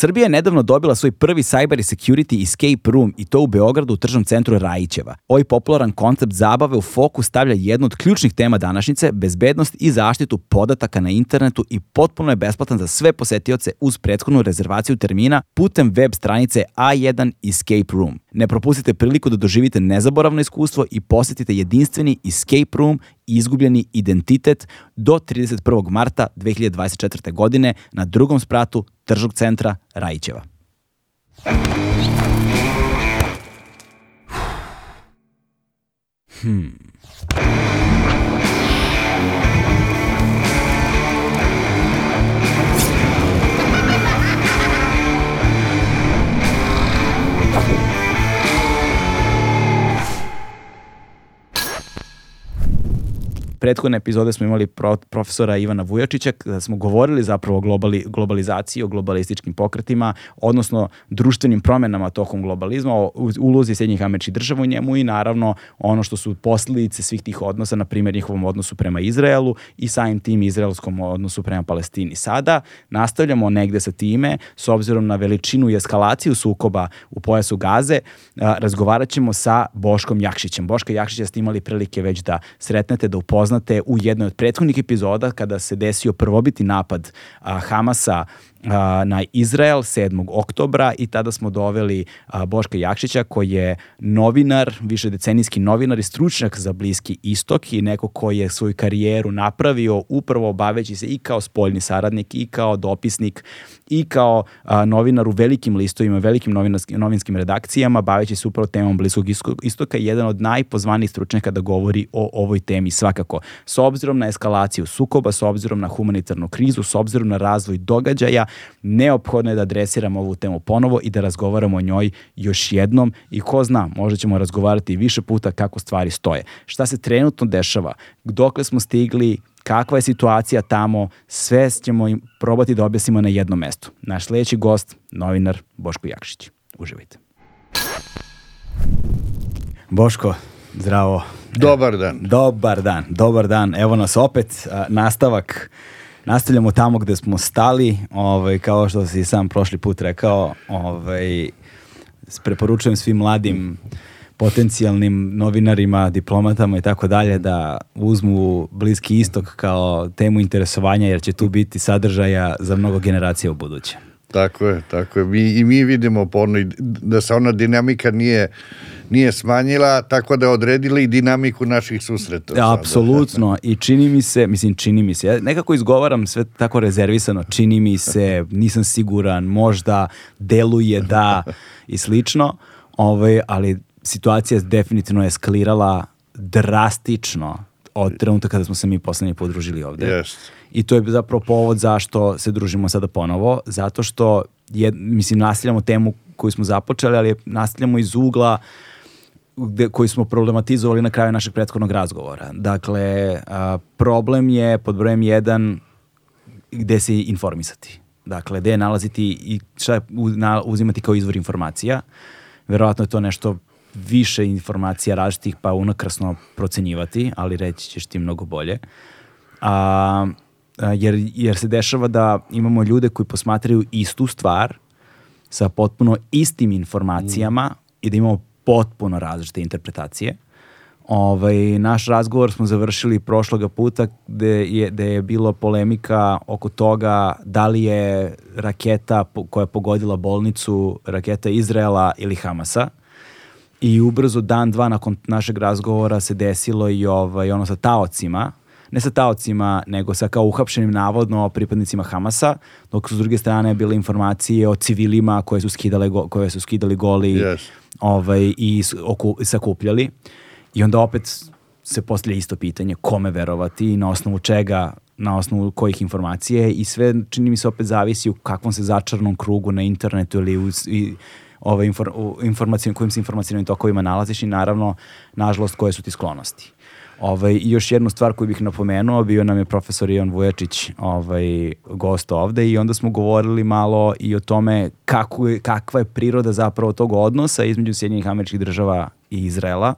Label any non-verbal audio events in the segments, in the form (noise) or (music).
Srbija je nedavno dobila svoj prvi cyber security escape room i to u Beogradu u tržnom centru Rajićeva. Ovaj popularan koncept zabave u fokus stavlja jednu od ključnih tema današnjice, bezbednost i zaštitu podataka na internetu i potpuno je besplatan za sve posetioce uz prethodnu rezervaciju termina putem web stranice A1 Escape Room. Ne propustite priliku da doživite nezaboravno iskustvo i posetite jedinstveni escape room izgubljeni identitet do 31. marta 2024. godine na drugom spratu tržnog centra Rajićeva. Hmm. Prethodne epizode smo imali pro, profesora Ivana Vujačića, kada smo govorili zapravo o globali, globalizaciji, o globalističkim pokretima, odnosno društvenim promenama tokom globalizma, o ulozi Sjednjih američkih država u njemu i naravno ono što su posljedice svih tih odnosa, na primjer njihovom odnosu prema Izraelu i samim tim izraelskom odnosu prema Palestini. Sada nastavljamo negde sa time, s obzirom na veličinu i eskalaciju sukoba u pojasu Gaze, razgovarat ćemo sa Boškom Jakšićem. Boška Jakšića ste imali prilike već da sretnete, da upoznate upoznate u jednoj od prethodnih epizoda kada se desio prvobiti napad a, Hamasa na Izrael 7. oktobra i tada smo doveli Boška Jakšića koji je novinar, više decenijski novinar i stručnjak za Bliski istok i neko koji je svoju karijeru napravio upravo baveći se i kao spoljni saradnik i kao dopisnik i kao novinar u velikim listovima, velikim novinskim redakcijama, baveći se upravo temom Bliskog istoka i jedan od najpozvanijih stručnjaka da govori o ovoj temi svakako. S obzirom na eskalaciju sukoba, s obzirom na humanitarnu krizu, s obzirom na razvoj događaja, neophodno je da adresiramo ovu temu ponovo i da razgovaramo o njoj još jednom i ko zna, možda ćemo razgovarati više puta kako stvari stoje. Šta se trenutno dešava, dokle smo stigli, kakva je situacija tamo, sve ćemo im probati da objasnimo na jednom mestu. Naš sledeći gost, novinar Boško Jakšić. Uživajte. Boško, zdravo. Dobar dan. Dobar dan, dobar dan. Evo nas opet, nastavak nastavljamo tamo gde smo stali, ovaj, kao što si sam prošli put rekao, ovaj, preporučujem svim mladim potencijalnim novinarima, diplomatama i tako dalje da uzmu Bliski istok kao temu interesovanja jer će tu biti sadržaja za mnogo generacija u buduće. Tako je, tako je. Mi, I mi vidimo porno da se ona dinamika nije nije smanjila, tako da je odredila i dinamiku naših susreta. Apsolutno. (laughs) I čini mi se, mislim, čini mi se, ja nekako izgovaram sve tako rezervisano, čini mi se, nisam siguran, možda deluje da i slično, ovaj, ali situacija definitivno eskalirala drastično od trenutka kada smo se mi poslednji podružili ovde. Yes. I to je zapravo povod zašto se družimo sada ponovo, zato što je, mislim, nastavljamo temu koju smo započeli, ali nastavljamo iz ugla gde, koji smo problematizovali na kraju našeg prethodnog razgovora. Dakle, a, problem je pod brojem jedan gde se informisati. Dakle, gde nalaziti i šta uzimati kao izvor informacija. Verovatno je to nešto više informacija različitih pa unakrasno procenjivati, ali reći ćeš ti mnogo bolje. A, a, jer, jer se dešava da imamo ljude koji posmatraju istu stvar sa potpuno istim informacijama mm. i da imamo potpuno različite interpretacije. Ovaj, naš razgovor smo završili prošloga puta gde je, gde je bilo polemika oko toga da li je raketa koja je pogodila bolnicu raketa Izraela ili Hamasa i ubrzo dan, dva nakon našeg razgovora se desilo i ovaj, ono sa taocima, ne sa taocima, nego sa kao uhapšenim navodno pripadnicima Hamasa, dok su s druge strane bile informacije o civilima koje su, skidale, koje su skidali goli yes. Ovaj, i oku, sakupljali. I onda opet se postavlja isto pitanje kome verovati i na osnovu čega na osnovu kojih informacije i sve čini mi se opet zavisi u kakvom se začarnom krugu na internetu ili u, i, ove infor, informacijom, kojim se informacijnim tokovima nalaziš i naravno, nažalost, koje su ti sklonosti. Ovaj, još jednu stvar koju bih napomenuo, bio nam je profesor Ivan Vujačić ovaj, gost ovde i onda smo govorili malo i o tome kako je, kakva je priroda zapravo tog odnosa između Sjedinjenih američkih država i Izraela,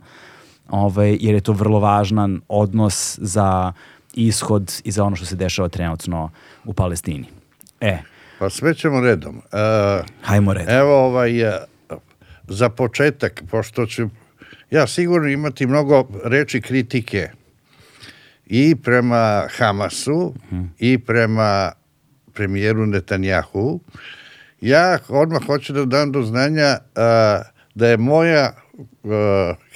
ovaj, jer je to vrlo važan odnos za ishod i za ono što se dešava trenutno u Palestini. E, Pa sve ćemo redom. Uh, Hajmo redom. Evo ovaj, uh, za početak, pošto ću ja sigurno imati mnogo reči kritike i prema Hamasu hmm. i prema premijeru Netanjahu, ja odmah hoću da dam do znanja uh, da je moja uh,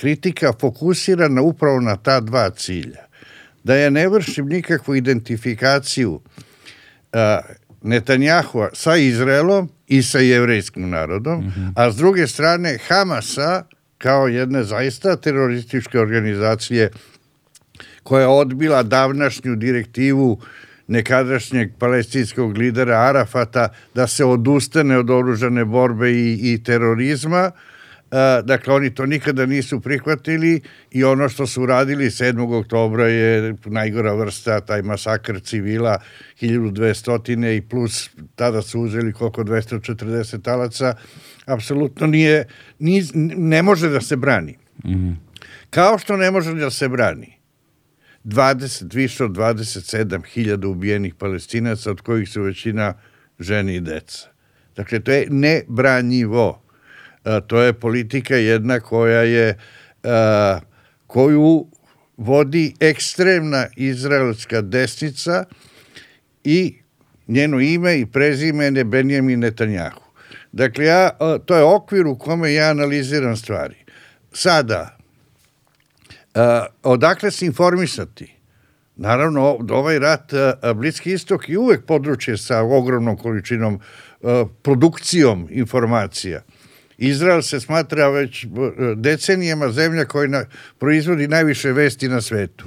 kritika fokusirana upravo na ta dva cilja. Da je ne vršim nikakvu identifikaciju uh, Netanjahua sa Izraelom i sa jevrejskim narodom, mm -hmm. a s druge strane Hamasa kao jedne zaista terorističke organizacije koja je odbila davnašnju direktivu nekadašnjeg palestinskog lidera Arafata da se odustane od oružane borbe i, i terorizma, dakle oni to nikada nisu prihvatili i ono što su uradili 7. oktobra je najgora vrsta, taj masakr civila 1200 i plus tada su uzeli koliko 240 talaca, apsolutno nije, nije, ne može da se brani. Mm -hmm. Kao što ne može da se brani 20, više od 27.000 ubijenih palestinaca, od kojih su većina ženi i deca. Dakle, to je nebranjivo. To je politika jedna koja je, koju vodi ekstremna izraelska desnica i njeno ime i prezime je Benjamin Netanjahu. Dakle, ja, to je okvir u kome ja analiziram stvari. Sada, odakle se informisati? Naravno, ovaj rat, Bliski istok je uvek područje sa ogromnom količinom produkcijom informacija. Izrael se smatra već decenijama zemlja koja na, proizvodi najviše vesti na svetu.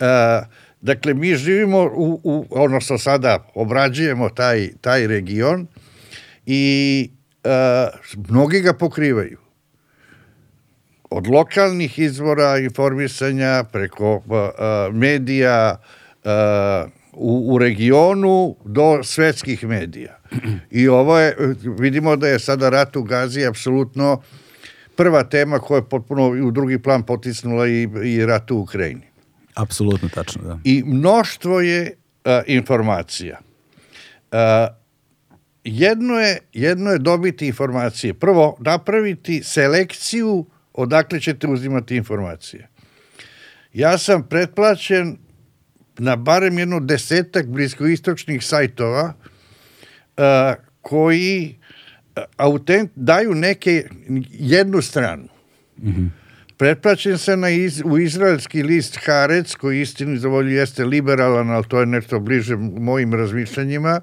A, dakle, mi živimo, u, u, odnosno sada obrađujemo taj, taj region i a, mnogi ga pokrivaju od lokalnih izvora informisanja preko uh, medija uh, u, u regionu do svetskih medija. I ovo je, vidimo da je sada rat u Gazi apsolutno prva tema koja je potpuno u drugi plan potisnula i, i rat u Ukrajini. Apsolutno tačno, da. I mnoštvo je uh, informacija. Uh, jedno je, jedno je dobiti informacije. Prvo, napraviti selekciju odakle ćete uzimati informacije. Ja sam pretplaćen na barem jedno desetak bliskoistočnih sajtova uh, koji autent, daju neke jednu stranu. Mm -hmm. Pretplaćen sam na iz, u izraelski list Harec, koji istinu za volju jeste liberalan, ali to je nešto bliže mojim razmišljanjima,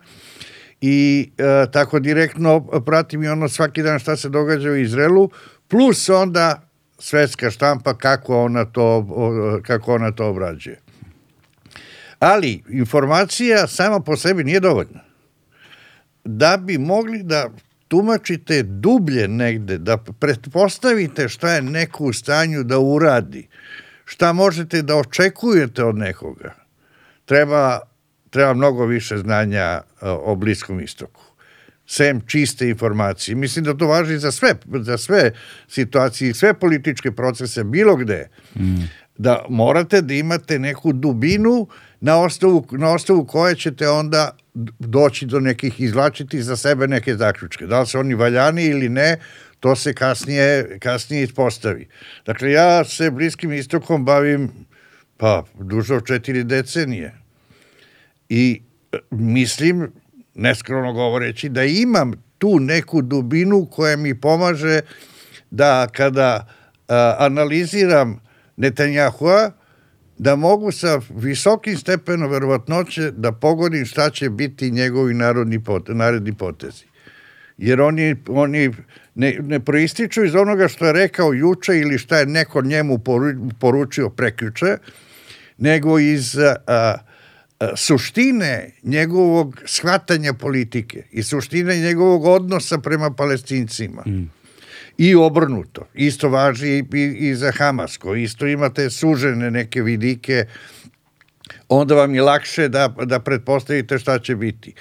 i uh, tako direktno pratim i ono svaki dan šta se događa u Izraelu, plus onda svetska štampa kako ona to, kako ona to obrađuje. Ali informacija sama po sebi nije dovoljna. Da bi mogli da tumačite dublje negde, da pretpostavite šta je neko u stanju da uradi, šta možete da očekujete od nekoga, treba, treba mnogo više znanja o Bliskom istoku sem čiste informacije. Mislim da to važi za sve, za sve situacije, sve političke procese, bilo gde. Mm. Da morate da imate neku dubinu na osnovu, na osnovu koje ćete onda doći do nekih, izlačiti za sebe neke zaključke. Da li se oni valjani ili ne, to se kasnije, kasnije ispostavi. Dakle, ja se Bliskim istokom bavim pa duže od četiri decenije. I e, mislim neskrono govoreći, da imam tu neku dubinu koja mi pomaže da kada a, analiziram Netanjahua, da mogu sa visokim stepenom verovatnoće da pogodim šta će biti njegovi narodni pot, naredni potezi. Jer oni, oni ne, ne proističu iz onoga što je rekao juče ili šta je neko njemu poručio prekjuče, nego iz a, E, suštine njegovog shvatanja politike i suštine njegovog odnosa prema palestincima mm. I obrnuto. Isto važi i, i, za Hamasko. Isto imate sužene neke vidike, onda vam je lakše da, da pretpostavite šta će biti.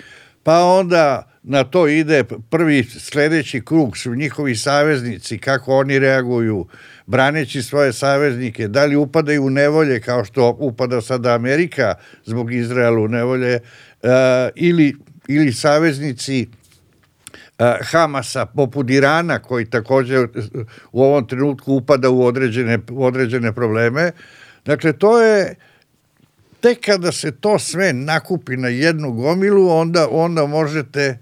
Pa onda na to ide prvi sledeći krug su njihovi saveznici, kako oni reaguju, braneći svoje saveznike, da li upadaju u nevolje kao što upada sada Amerika zbog Izraela u nevolje, uh, ili ili saveznici Hamasa poput Irana koji također u ovom trenutku upada u određene, u određene probleme. Dakle, to je tek kada se to sve nakupi na jednu gomilu, onda, onda možete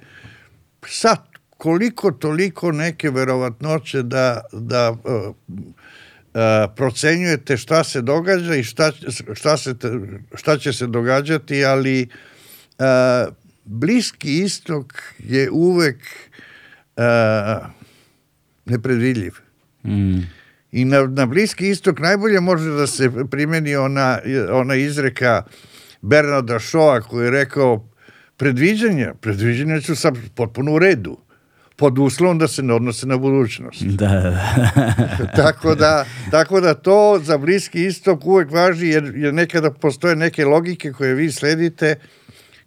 sad koliko toliko neke verovatnoće da, da uh, uh, procenjujete šta se događa i šta, šta, se, šta će se događati, ali uh, Bliski istok je uvek uh, nepredvidljiv. Mm. I na, na Bliski istok najbolje može da se primeni ona, ona izreka Bernarda Šoa koji je rekao predviđanja, predviđanja su sad potpuno u redu pod uslovom da se ne odnose na budućnost. Da, da. (laughs) tako, da, tako da to za Bliski istok uvek važi jer, jer nekada postoje neke logike koje vi sledite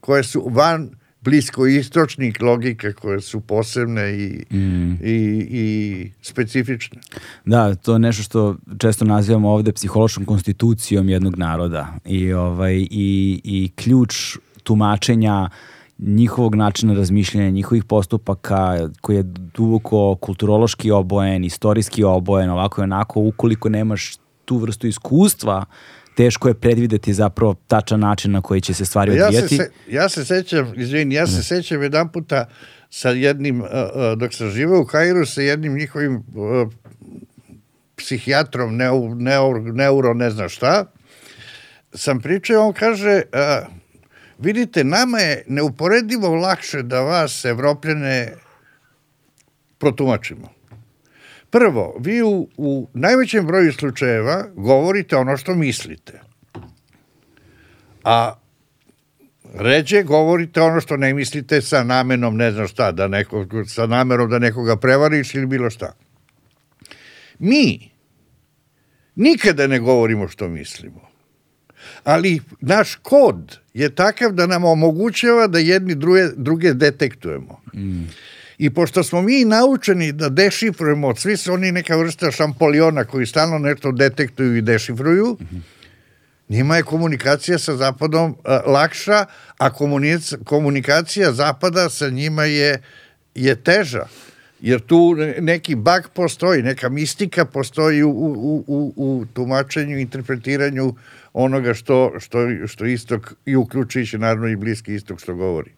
koje su van blisko istočnih logika koje su posebne i, mm. i, i specifične. Da, to je nešto što često nazivamo ovde psihološkom konstitucijom jednog naroda i, ovaj, i, i ključ tumačenja njihovog načina razmišljanja, njihovih postupaka koji je duboko kulturološki obojen, istorijski obojen, ovako i onako, ukoliko nemaš tu vrstu iskustva teško je predvideti zapravo tačan način na koji će se stvari odvijati. Ja se, ja se sećam, izvini, ja se sećam jedan puta sa jednim, dok sam živao u Kairu, sa jednim njihovim psihijatrom, neur, neur, neuro ne zna šta, sam pričao, on kaže, vidite, nama je neuporedivo lakše da vas, evropljene, protumačimo. Prvo, vi u, u najvećem broju slučajeva govorite ono što mislite. A ređe govorite ono što ne mislite sa namenom, ne znam šta, da neko, sa namerom da nekoga prevariš ili bilo šta. Mi nikada ne govorimo što mislimo. Ali naš kod je takav da nam omogućava da jedni druge, druge detektujemo. Mm. I pošto smo mi naučeni da dešifrujemo, svi su oni neka vrsta šampoliona koji stalno nešto detektuju i dešifruju, mm -hmm. njima je komunikacija sa Zapadom uh, lakša, a komunikacija Zapada sa njima je, je teža. Jer tu neki bug postoji, neka mistika postoji u, u, u, u tumačenju, interpretiranju onoga što, što, što istok i uključujući naravno i bliski istok što govori.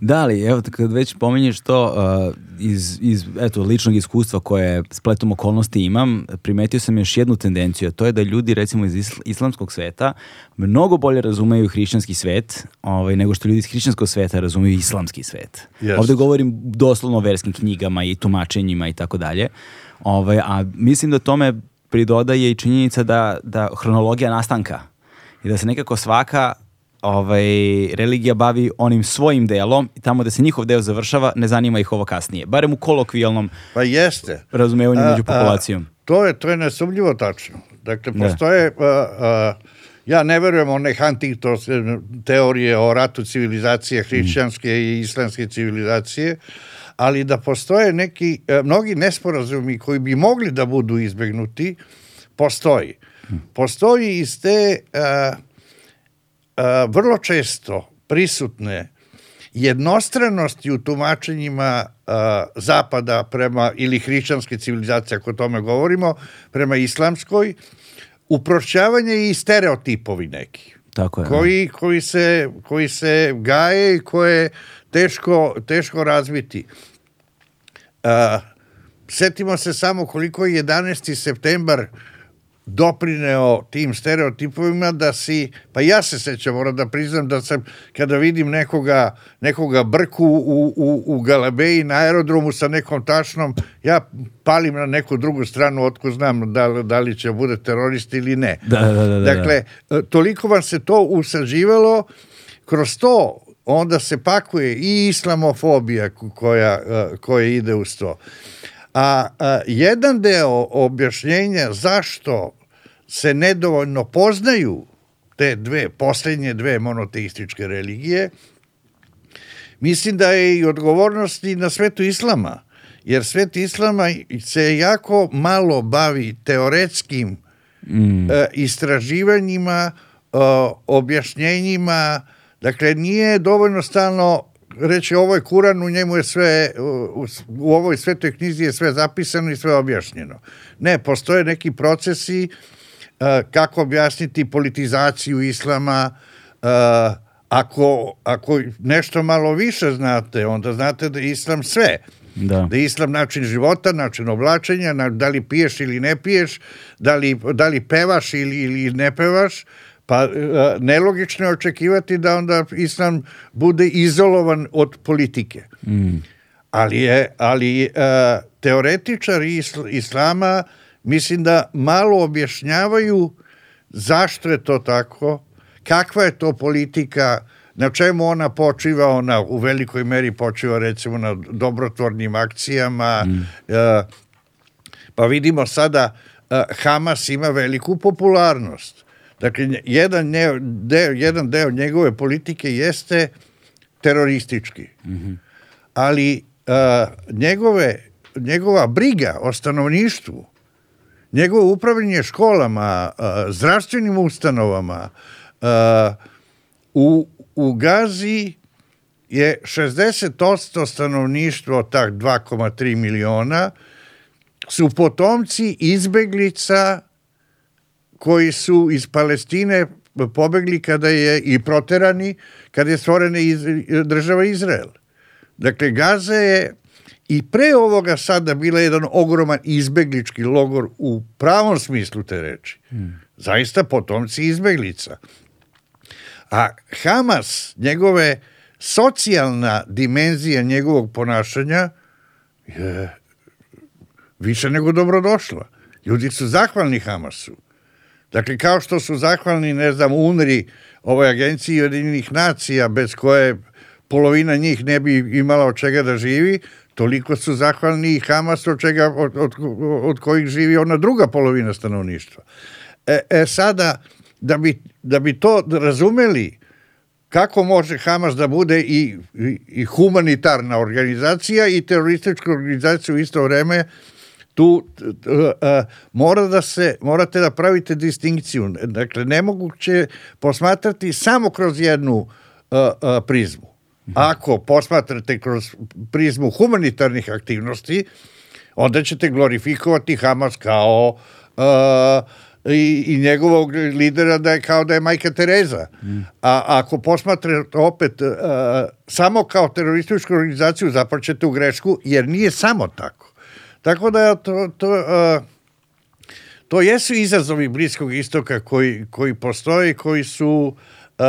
Da li, evo kad već pominješ to uh, iz, iz eto, ličnog iskustva koje spletom okolnosti imam, primetio sam još jednu tendenciju, a to je da ljudi recimo iz isl islamskog sveta mnogo bolje razumeju hrišćanski svet ovaj, nego što ljudi iz hrišćanskog sveta razumeju islamski svet. Yes. Ovde govorim doslovno o verskim knjigama i tumačenjima i tako dalje. Ovaj, a mislim da tome pridodaje i činjenica da, da hronologija nastanka i da se nekako svaka ovaj, religija bavi onim svojim delom i tamo da se njihov deo završava, ne zanima ih ovo kasnije. Barem u kolokvijalnom pa jeste. razumevanju među populacijom. A, to je, to je nesumljivo tačno. Dakle, da. postoje... A, a, ja ne verujem one Huntington teorije o ratu civilizacije, hrišćanske mm. i islamske civilizacije, ali da postoje neki, e, mnogi nesporazumi koji bi mogli da budu izbegnuti, postoji. Postoji iz te a, a, vrlo često prisutne jednostranosti u tumačenjima a, zapada prema, ili hrišćanske civilizacije, ako o tome govorimo, prema islamskoj, uprošćavanje i stereotipovi neki. Tako je. Koji, koji, se, koji se gaje i koje je teško, teško razviti. A, setimo se samo koliko je 11. septembar doprineo tim stereotipovima da si, pa ja se sećam, moram da priznam da sam, kada vidim nekoga, nekoga brku u, u, u Galabeji na aerodromu sa nekom tašnom, ja palim na neku drugu stranu, otko znam da, da li će bude terorist ili ne. Da, da, da, da, dakle, toliko vam se to usađivalo, kroz to onda se pakuje i islamofobija koja, koja ide uz to. A, a jedan deo objašnjenja zašto se nedovoljno poznaju te dve, poslednje dve monoteističke religije, mislim da je i odgovornost i na svetu islama, jer svet islama se jako malo bavi teoretskim mm. e, istraživanjima, e, objašnjenjima, dakle nije dovoljno stalno reći ovo je Kuran, u njemu je sve, u, u ovoj svetoj knjizi je sve zapisano i sve objašnjeno. Ne, postoje neki procesi uh, kako objasniti politizaciju islama, uh, ako, ako nešto malo više znate, onda znate da je islam sve. Da. da je islam način života, način oblačenja, na, da li piješ ili ne piješ, da li, da li pevaš ili, ili ne pevaš, pa uh, nelogično je očekivati da onda islam bude izolovan od politike. Mm. Ali, je, ali uh, teoretičari isl, islama mislim da malo objašnjavaju zašto je to tako, kakva je to politika, na čemu ona počiva, ona u velikoj meri počiva recimo na dobrotvornim akcijama, mm. uh, pa vidimo sada uh, Hamas ima veliku popularnost. Dakle, jedan deo, jedan deo njegove politike jeste teroristički. Mm -hmm. Ali uh, njegove, njegova briga o stanovništvu, njegovo upravljanje školama, zdravstvenim ustanovama, u, u Gazi je 60% stanovništva od tak 2,3 miliona su potomci izbeglica koji su iz Palestine pobegli kada je i proterani kada je stvorena iz, država Izrael. Dakle, Gaza je i pre ovoga sada bila jedan ogroman izbeglički logor u pravom smislu te reči. Hmm. Zaista potomci izbeglica. A Hamas, njegove socijalna dimenzija njegovog ponašanja je više nego dobrodošla. Ljudi su zahvalni Hamasu. Dakle, kao što su zahvalni, ne znam, UNRI, ovoj agenciji jedinih nacija, bez koje polovina njih ne bi imala od čega da živi, toliko su zahvalni i Hamas od, čega, od, od, od kojih živi ona druga polovina stanovništva. E, e sada, da bi, da bi to razumeli kako može Hamas da bude i, i, i humanitarna organizacija i teroristička organizacija u isto vreme, tu uh, mora da se, morate da pravite distinkciju. Dakle, nemoguće posmatrati samo kroz jednu uh, uh, prizmu. Ako posmatrate kroz prizmu humanitarnih aktivnosti, onda ćete glorifikovati Hamas kao uh, i, i njegovog lidera da je kao da je majka Tereza. Mm. A ako posmatrate opet uh, samo kao terorističku organizaciju zapaćete u grešku, jer nije samo tako. Tako da to, to, uh, to jesu izazovi Bliskog istoka koji, koji postoje, koji su uh,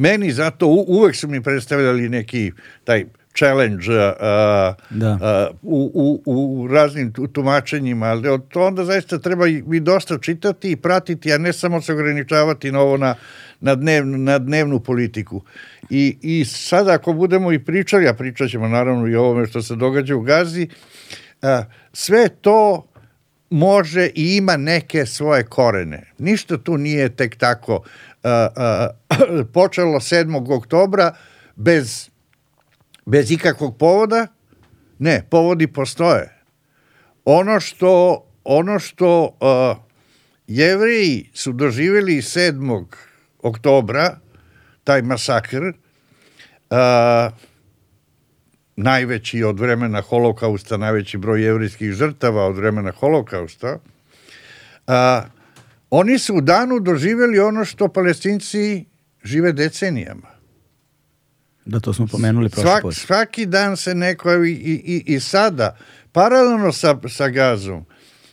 meni zato uvek su mi predstavljali neki taj challenge uh, da. uh, u, u, u raznim tumačenjima, ali to onda zaista treba i dosta čitati i pratiti, a ne samo se ograničavati na ovo na, na, dnev, na dnevnu politiku. I, I sada ako budemo i pričali, a pričat ćemo naravno i o ovome što se događa u Gazi, uh, sve to može i ima neke svoje korene. Ništa tu nije tek tako (clears throat) počelo 7. oktobra bez bez ikakvog povoda? Ne, povodi postoje. Ono što, ono što uh, jevreji su doživjeli 7. oktobra, taj masakr, uh, najveći od vremena holokausta, najveći broj jevrijskih žrtava od vremena holokausta, uh, oni su u danu doživjeli ono što palestinci žive decenijama. Da, to smo pomenuli prošle Svak, Svaki dan se neko, i, i, i sada, paralelno sa, sa gazom,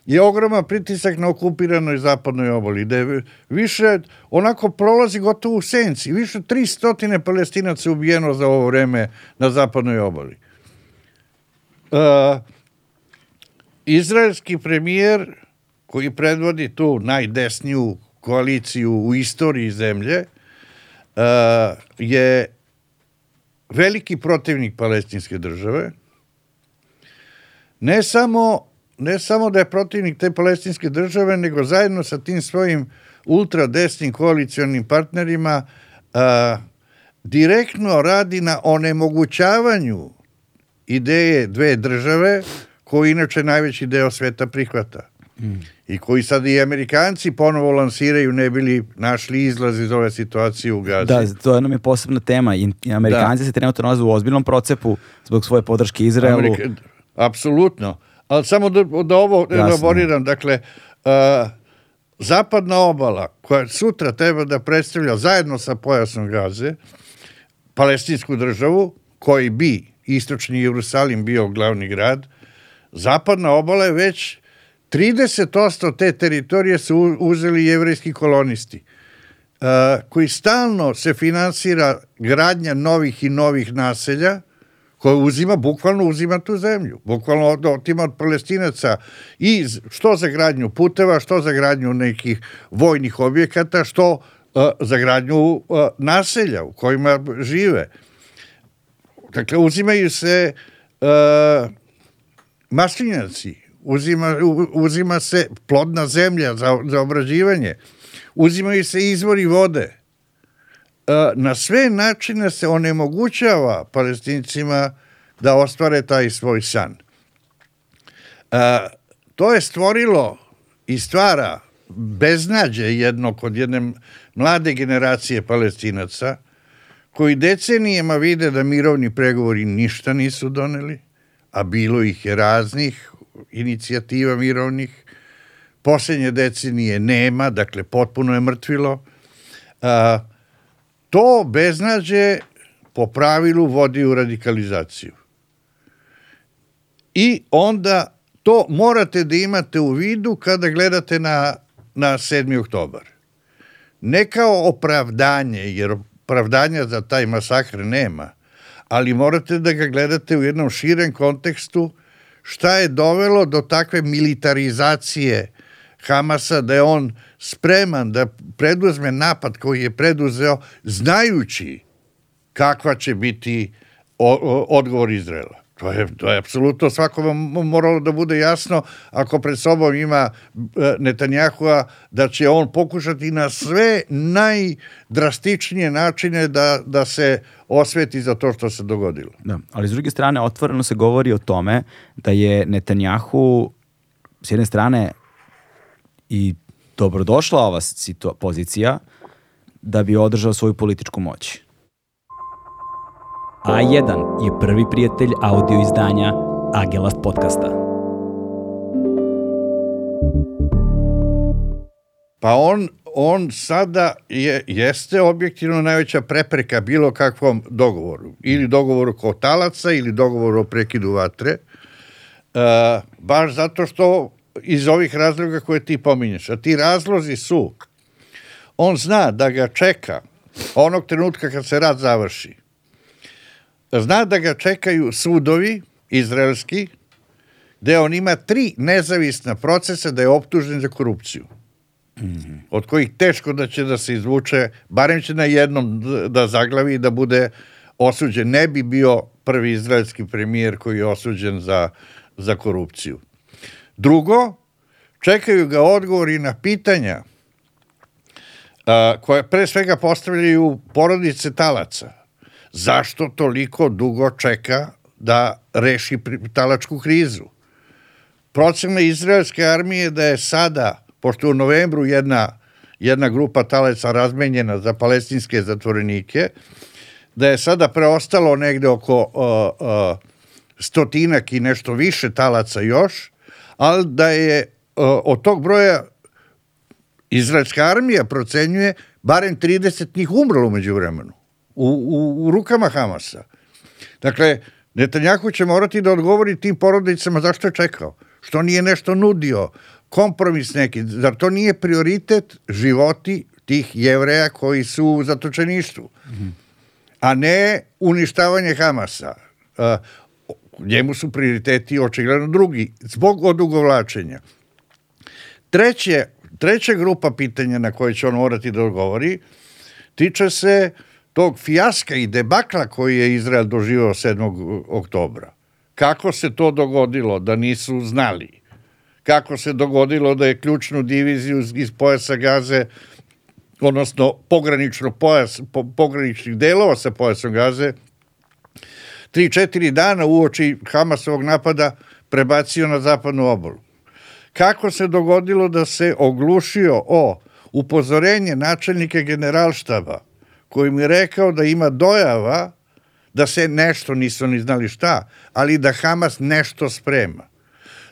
je ogroman pritisak na okupiranoj zapadnoj oboli, da je više, onako prolazi gotovo u senci, više 300 palestinaca ubijeno za ovo vreme na zapadnoj oboli. Uh, izraelski premijer koji predvodi tu najdesniju koaliciju u istoriji zemlje uh, je veliki protivnik palestinske države, ne samo, ne samo da je protivnik te palestinske države, nego zajedno sa tim svojim ultradesnim koalicijonim partnerima a, direktno radi na onemogućavanju ideje dve države, koju inače najveći deo sveta prihvata. I koji sad i Amerikanci ponovo lansiraju ne bili našli izlaz iz ove situacije u Gazi. Da, to nam je posebna tema. I Amerikanci se trenutno nalaze u ozbiljnom procepu zbog svoje podrške Izraelu. Amerika- apsolutno. Ali samo da, da ovo elaboriram, dakle, uh, zapadna obala koja sutra treba da predstavlja zajedno sa pojasom Gaze palestinsku državu, koji bi istočni Jerusalim bio glavni grad, zapadna obala je već 30% te teritorije su uzeli jevrejski kolonisti koji stalno se finansira gradnja novih i novih naselja koje uzima, bukvalno uzima tu zemlju. Bukvalno od- od palestinaca i što za gradnju puteva, što za gradnju nekih vojnih objekata, što uh, za gradnju uh, naselja u kojima žive. Dakle, uzimaju se uh, maslinjaci, uzima, uzima se plodna zemlja za, za obrađivanje, uzimaju se izvori vode. E, Na sve načine se onemogućava palestincima da ostvare taj svoj san. E, To je stvorilo i stvara beznađe jedno kod jedne mlade generacije palestinaca koji decenijama vide da mirovni pregovori ništa nisu doneli, a bilo ih je raznih inicijativa mirovnih. Posljednje decenije nema, dakle potpuno je mrtvilo. A, to beznađe po pravilu vodi u radikalizaciju. I onda to morate da imate u vidu kada gledate na, na 7. oktobar. Ne kao opravdanje, jer opravdanja za taj masakr nema, ali morate da ga gledate u jednom širem kontekstu šta je dovelo do takve militarizacije Hamasa, da je on spreman da preduzme napad koji je preduzeo znajući kakva će biti odgovor Izraela. To je, to je apsolutno svakome moralo da bude jasno ako pred sobom ima e, Netanjahua da će on pokušati na sve najdrastičnije načine da, da se osveti za to što se dogodilo. Da, ali s druge strane otvoreno se govori o tome da je Netanjahu s jedne strane i dobrodošla ova pozicija da bi održao svoju političku moć. A1 je prvi prijatelj audio izdanja Agelast podcasta. Pa on, on sada je, jeste objektivno najveća prepreka bilo kakvom dogovoru. Ili dogovoru oko talaca, ili dogovoru o prekidu vatre. E, baš zato što iz ovih razloga koje ti pominješ. A ti razlozi su, on zna da ga čeka onog trenutka kad se rat završi. Zna da ga čekaju sudovi izraelski, gde on ima tri nezavisna procesa da je optužen za korupciju od kojih teško da će da se izvuče, barem će na jednom da zaglavi i da bude osuđen. Ne bi bio prvi izraelski premijer koji je osuđen za, za korupciju. Drugo, čekaju ga odgovori na pitanja a, koje pre svega postavljaju porodice talaca. Zašto toliko dugo čeka da reši talačku krizu? procena izraelske armije da je sada, pošto u novembru jedna, jedna grupa talaca razmenjena za palestinske zatvorenike, da je sada preostalo negde oko uh, uh, stotinak i nešto više talaca još, ali da je uh, od tog broja izraelska armija procenjuje barem 30 njih umrlo umeđu vremenu u, u, u rukama Hamasa. Dakle, Netanjahu će morati da odgovori tim porodicama zašto je čekao, što nije nešto nudio, kompromis neki, zar to nije prioritet životi tih jevreja koji su u zatočeništvu, a ne uništavanje Hamasa. A, njemu su prioriteti očigledno drugi, zbog odugovlačenja. Treće, treća grupa pitanja na koje će on morati da odgovori tiče se tog fijaska i debakla koji je Izrael doživao 7. oktobra. Kako se to dogodilo da nisu znali? Kako se dogodilo da je ključnu diviziju iz pojasa Gaze odnosno pogranično pojas, po, pograničnih delova sa pojasom Gaze, 3-4 dana uoči Hamasovog napada prebacio na zapadnu obalu. kako se dogodilo da se oglušio o upozorenje načelnike generalštaba koji mi je rekao da ima dojava da se nešto, nisu ni znali šta, ali da Hamas nešto sprema.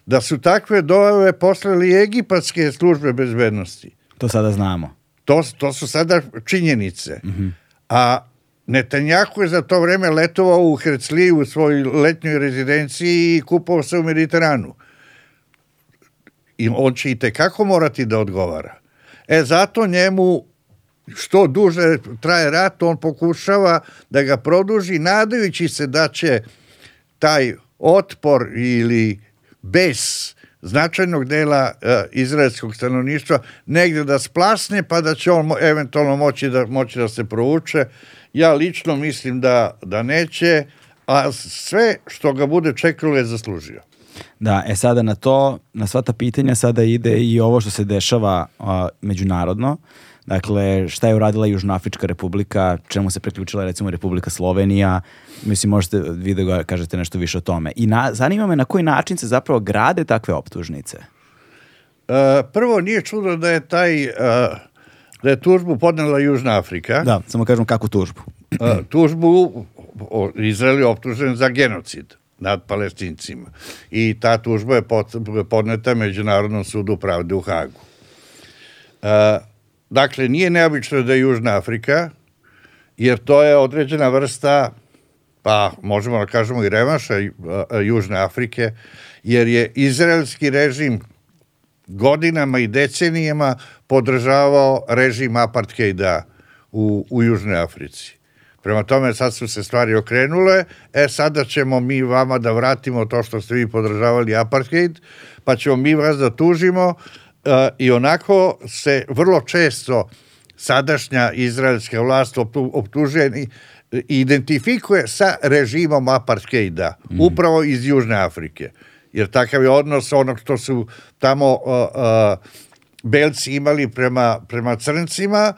Da su takve dojave poslali egipatske službe bezbednosti. To sada znamo. To, to su sada činjenice. Mm -hmm. A Netanjahu je za to vreme letovao u Hercliju u svojoj letnjoj rezidenciji i kupovao se u Mediteranu. I on će i tekako morati da odgovara. E, zato njemu što duže traje rat, on pokušava da ga produži, nadajući se da će taj otpor ili bes značajnog dela uh, izraelskog stanovništva negde da splasne, pa da će on eventualno moći da, moći da se prouče. Ja lično mislim da, da neće, a sve što ga bude čekalo je zaslužio. Da, e sada na to, na sva ta pitanja sada ide i ovo što se dešava uh, međunarodno. Dakle, šta je uradila Južnoafrička republika, čemu se priključila recimo Republika Slovenija, mislim možete vi da kažete nešto više o tome. I na, zanima me na koji način se zapravo grade takve optužnice. Uh, prvo, nije čudo da je taj, uh, da je tužbu podnela Južna Afrika. Da, samo kažem kakvu tužbu. uh, tužbu Izrael je optužen za genocid nad palestincima. I ta tužba je podneta Međunarodnom sudu pravde u Hagu. Uh, dakle, nije neobično da je Južna Afrika, jer to je određena vrsta, pa možemo da kažemo i revanša Južne Afrike, jer je izraelski režim godinama i decenijama podržavao režim apartheida u, u Južnoj Africi. Prema tome sad su se stvari okrenule, e sada ćemo mi vama da vratimo to što ste vi podržavali apartheid, pa ćemo mi vas da tužimo i onako se vrlo često sadašnja izraelska vlast optužuje i identifikuje sa režimom apartheida, mm. upravo iz Južne Afrike. Jer takav je odnos onog što su tamo uh, uh, belci imali prema, prema crncima,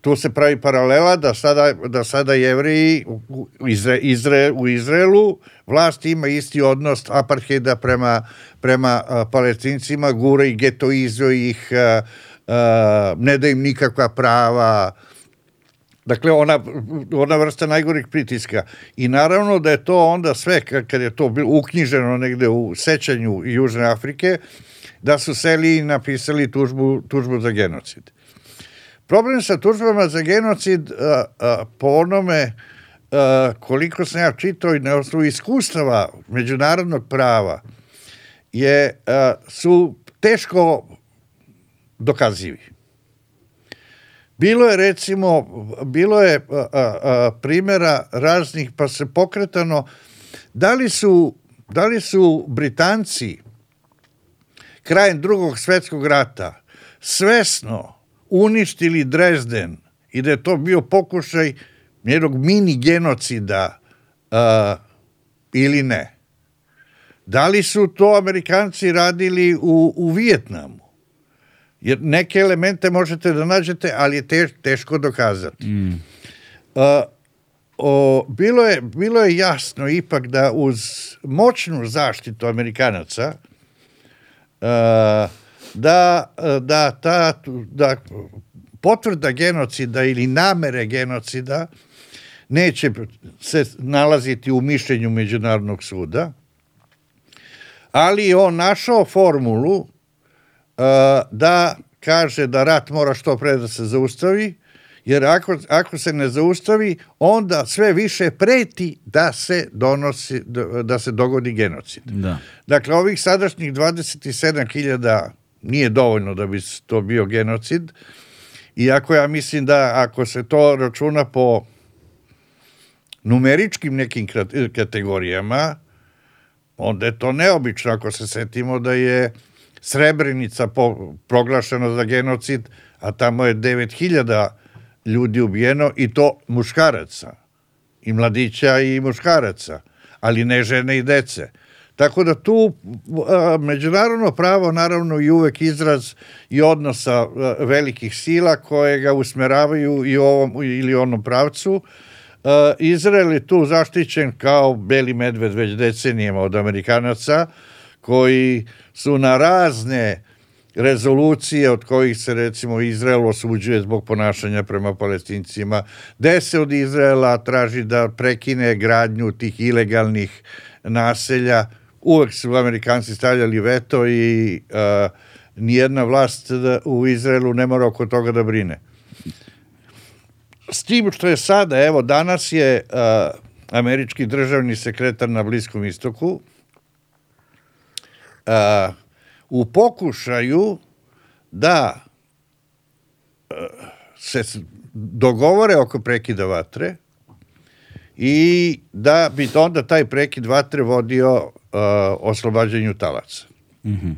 tu se pravi paralela da sada, da sada jevreji u, Izre, Izre, u Izraelu vlast ima isti odnos apartheida prema, prema a, palestincima, gura i getoizuje ih, a, a, ne da im nikakva prava, Dakle, ona, ona vrsta najgorih pritiska. I naravno da je to onda sve, kad je to bilo uknjiženo negde u sećanju Južne Afrike, da su seli i napisali tužbu, tužbu za genocid. Problem sa tužbama za genocid a, a, po onome a, koliko sam ja čitao i na osnovu iskustava međunarodnog prava je, a, su teško dokazivi. Bilo je recimo, bilo je a, a, primjera raznih, pa se pokretano, da li su, da li su Britanci krajem drugog svetskog rata svesno uništili Drezden i da je to bio pokušaj jednog mini genocida uh, ili ne. Da li su to Amerikanci radili u, u Vijetnamu? Jer neke elemente možete da nađete, ali je teš, teško dokazati. Mm. Uh, o, bilo, je, bilo je jasno ipak da uz moćnu zaštitu Amerikanaca uh, da, da, ta, da potvrda genocida ili namere genocida neće se nalaziti u mišljenju Međunarodnog suda, ali je on našao formulu uh, da kaže da rat mora što pre da se zaustavi, jer ako, ako se ne zaustavi, onda sve više preti da se donosi, da se dogodi genocid. Da. Dakle, ovih sadašnjih 27.000 nije dovoljno da bi to bio genocid, iako ja mislim da ako se to računa po numeričkim nekim kategorijama, onda je to neobično ako se setimo da je Srebrenica po, proglašena za genocid, a tamo je 9000 ljudi ubijeno i to muškaraca, i mladića i muškaraca, ali ne žene i dece. Tako da tu međunarodno pravo naravno i uvek izraz i odnosa velikih sila koje ga usmeravaju i ovom ili onom pravcu. Izrael je tu zaštićen kao beli medved već decenijama od Amerikanaca koji su na razne rezolucije od kojih se recimo Izrael osuđuje zbog ponašanja prema palestincima, gde se od Izraela traži da prekine gradnju tih ilegalnih naselja, uvek su Amerikanci stavljali veto i uh, nijedna vlast u Izraelu ne mora oko toga da brine. S tim što je sada, evo, danas je uh, američki državni sekretar na Bliskom istoku uh, u pokušaju da uh, se dogovore oko prekida vatre i da bi onda taj prekid vatre vodio uh, oslobađanju talaca. Mm -hmm.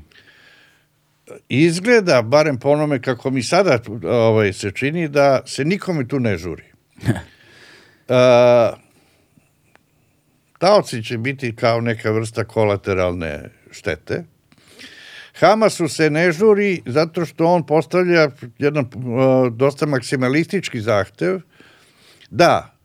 Izgleda, barem po onome kako mi sada ovaj, se čini, da se nikome tu ne žuri. (laughs) uh, taoci će biti kao neka vrsta kolateralne štete. Hamasu se ne žuri zato što on postavlja jedan uh, dosta maksimalistički zahtev da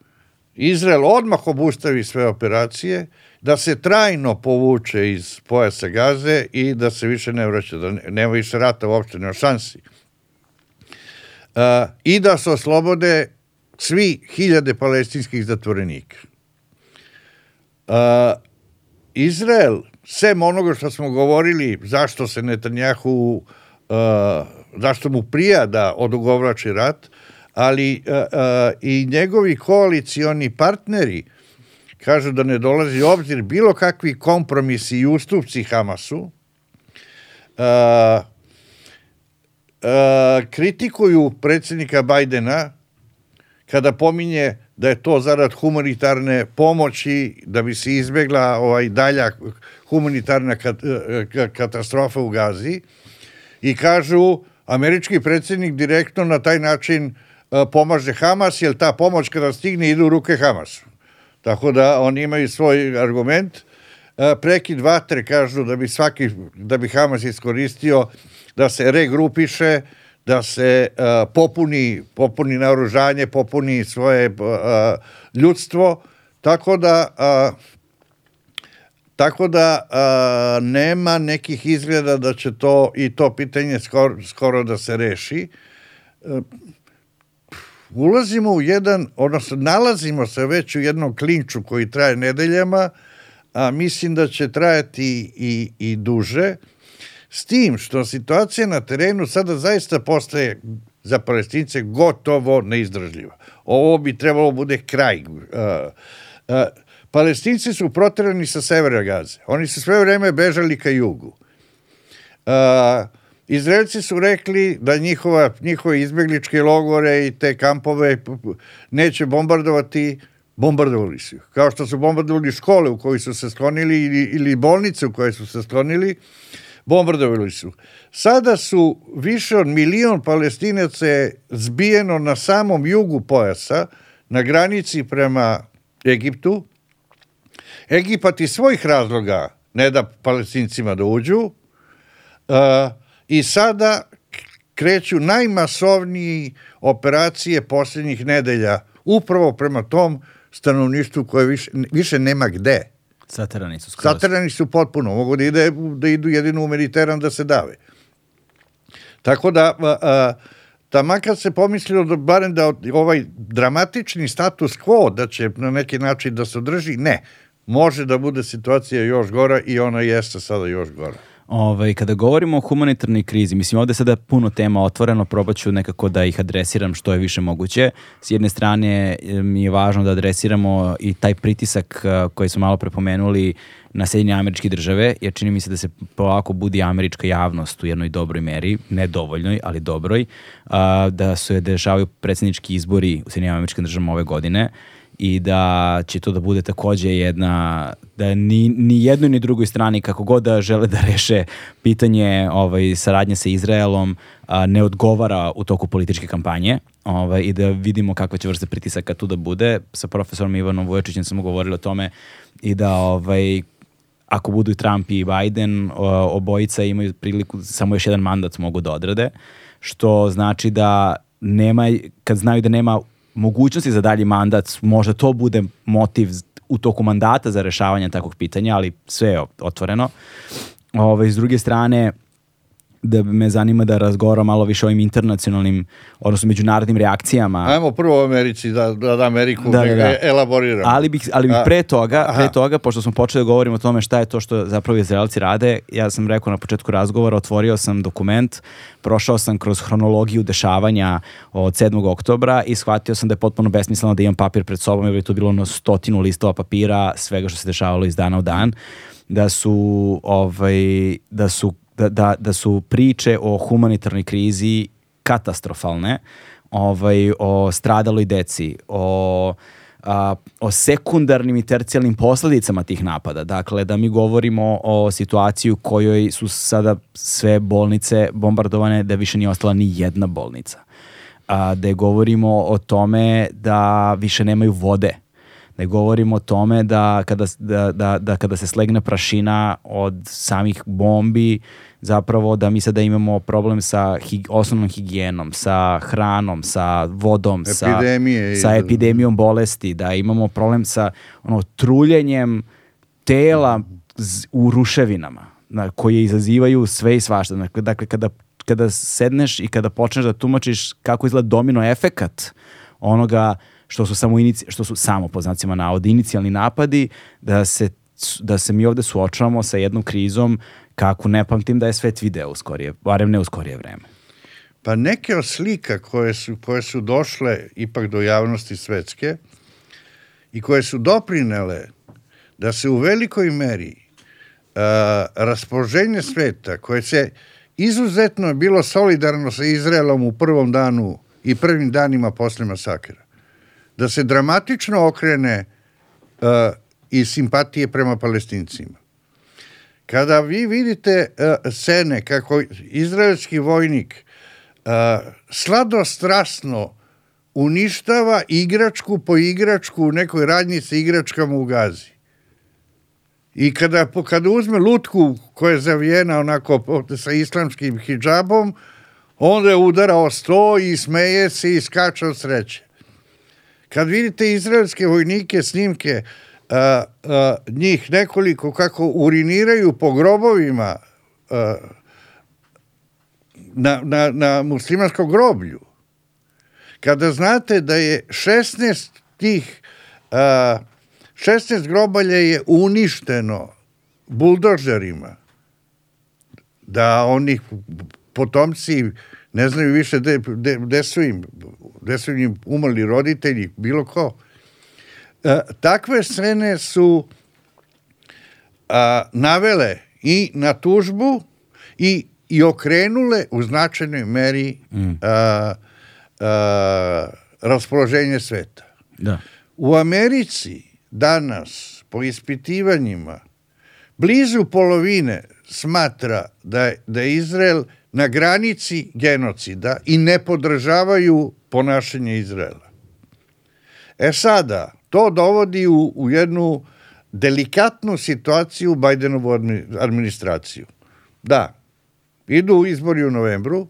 Izrael odmah obustavi sve operacije, da se trajno povuče iz pojasa gaze i da se više ne vraća, da nema više rata uopšte, nema šansi. Uh, I da se oslobode svi hiljade palestinskih zatvorenika. Uh, Izrael, sem onoga što smo govorili, zašto se Netanjahu, uh, zašto mu prija da odugovlači rat, ali uh, uh, i njegovi koalicioni partneri kažu da ne dolazi obzir bilo kakvi kompromisi i ustupci Hamasu, uh, uh, kritikuju predsjednika Bajdena kada pominje da je to zarad humanitarne pomoći, da bi se izbegla ovaj dalja humanitarna katastrofa u Gazi. I kažu američki predsjednik direktno na taj način pomaže Hamas, jer ta pomoć kada stigne ide u ruke Hamasu. Tako da oni imaju svoj argument. Prekid vatre kažu da bi svaki, da bi Hamas iskoristio da se regrupiše, da se uh, popuni, popuni naoružanje, popuni svoje ljudstvo, tako da tako da uh, nema nekih izgleda da će to i to pitanje skoro, skoro da se reši. Uh, ulazimo u jedan, odnosno nalazimo se već u jednom klinču koji traje nedeljama, a mislim da će trajati i, i duže. S tim što situacija na terenu sada zaista postaje za palestince gotovo neizdržljiva. Ovo bi trebalo bude kraj. Uh, uh, palestinci su proterani sa severa Gaze. Oni su sve vreme bežali ka jugu. Uh, Izraelci su rekli da njihova, njihove izbegličke logore i te kampove neće bombardovati, bombardovali su Kao što su bombardovali škole u kojoj su se sklonili ili, ili bolnice u kojoj su se sklonili. Bombardovali su. Sada su više od milion palestinaca zbijeno na samom jugu pojasa, na granici prema Egiptu. Egipat iz svojih razloga ne da palestincima da uđu uh, i sada kreću najmasovniji operacije posljednjih nedelja upravo prema tom stanovništvu koje više, više nema gde. Saterani su skroz. Saterani su potpuno, mogu da, ide, da idu jedino u Mediteran da se dave. Tako da, a, a, tamo kad se pomislilo da barem da ovaj dramatični status quo da će na neki način da se održi, ne. Može da bude situacija još gora i ona jeste sada još gora. Ovaj, kada govorimo o humanitarnoj krizi, mislim ovde sada puno tema otvoreno, probat ću nekako da ih adresiram što je više moguće. S jedne strane mi je važno da adresiramo i taj pritisak koji smo malo prepomenuli na Sjedinje američke države, jer čini mi se da se polako budi američka javnost u jednoj dobroj meri, ne dovoljnoj, ali dobroj, da se dešavaju predsjednički izbori u Sjedinjim američkim državama ove godine i da će to da bude takođe jedna, da ni, ni jednoj ni drugoj strani kako god da žele da reše pitanje ovaj, saradnje sa Izraelom a, ne odgovara u toku političke kampanje ovaj, i da vidimo kakva će vrsta pritisaka tu da bude. Sa profesorom Ivanom Vujočićem smo govorili o tome i da ovaj, ako budu i Trump i Biden, obojica imaju priliku, samo još jedan mandat mogu da odrade, što znači da nema, kad znaju da nema mogućnosti za dalji mandat, možda to bude motiv u toku mandata za rešavanje takvog pitanja, ali sve je otvoreno. Ove, s druge strane, da me zanima da razgovaram malo više o ovim internacionalnim, odnosno međunarodnim reakcijama. Ajmo prvo u Americi, da, da, da Ameriku da, da, da. elaboriramo. Ali bih, ali bih pre toga, pre toga, pošto smo počeli da govorimo o tome šta je to što zapravo Izraelci rade, ja sam rekao na početku razgovora, otvorio sam dokument, prošao sam kroz hronologiju dešavanja od 7. oktobra i shvatio sam da je potpuno besmisleno da imam papir pred sobom, jer je to bilo na stotinu listova papira, svega što se dešavalo iz dana u dan da su ovaj da su da, da, da su priče o humanitarnoj krizi katastrofalne, ovaj, o stradaloj deci, o a, o sekundarnim i tercijalnim posledicama tih napada. Dakle, da mi govorimo o situaciji u kojoj su sada sve bolnice bombardovane, da više nije ostala ni jedna bolnica. A, da govorimo o tome da više nemaju vode ne govorimo o tome da kada, da, da, da kada se slegne prašina od samih bombi, zapravo da mi sada imamo problem sa hig, osnovnom higijenom, sa hranom, sa vodom, Epidemije sa, sa epidemijom bolesti, da imamo problem sa ono, truljenjem tela z, u ruševinama na, koje izazivaju sve i svašta. Dakle, dakle, kada, kada sedneš i kada počneš da tumačiš kako izgleda domino efekat onoga što su samo inici, što su samo po znacima navodi inicijalni napadi da se da se mi ovde suočavamo sa jednom krizom kako ne pamtim da je svet video u skorije, barem ne u skorije vreme. Pa neke od slika koje su, koje su došle ipak do javnosti svetske i koje su doprinele da se u velikoj meri uh, raspoloženje sveta koje se izuzetno bilo solidarno sa Izraelom u prvom danu i prvim danima posle masakra da se dramatično okrene uh, i simpatije prema palestincima. Kada vi vidite uh, scene kako izraelski vojnik uh, sladostrasno uništava igračku po igračku u nekoj radnji sa igračkama u Gazi. I kada, kada uzme lutku koja je zavijena onako sa islamskim hijabom, onda je udarao sto i smeje se i skače od sreće. Kad vidite izraelske vojnike, snimke, a, a, njih nekoliko kako uriniraju po grobovima a, na, na, na muslimanskom groblju, kada znate da je 16 tih, a, 16 grobalja je uništeno buldožerima, da oni potomci ne znaju više gde, gde, gde su im, gde su im umrli roditelji, bilo ko. E, takve scene su a, navele i na tužbu i, i okrenule u značajnoj meri mm. a, a, raspoloženje sveta. Da. U Americi danas po ispitivanjima blizu polovine smatra da da je Izrael na granici genocida i ne podržavaju ponašanje Izraela. E sada, to dovodi u, u jednu delikatnu situaciju Bajdenovu administraciju. Da, idu izbori u novembru,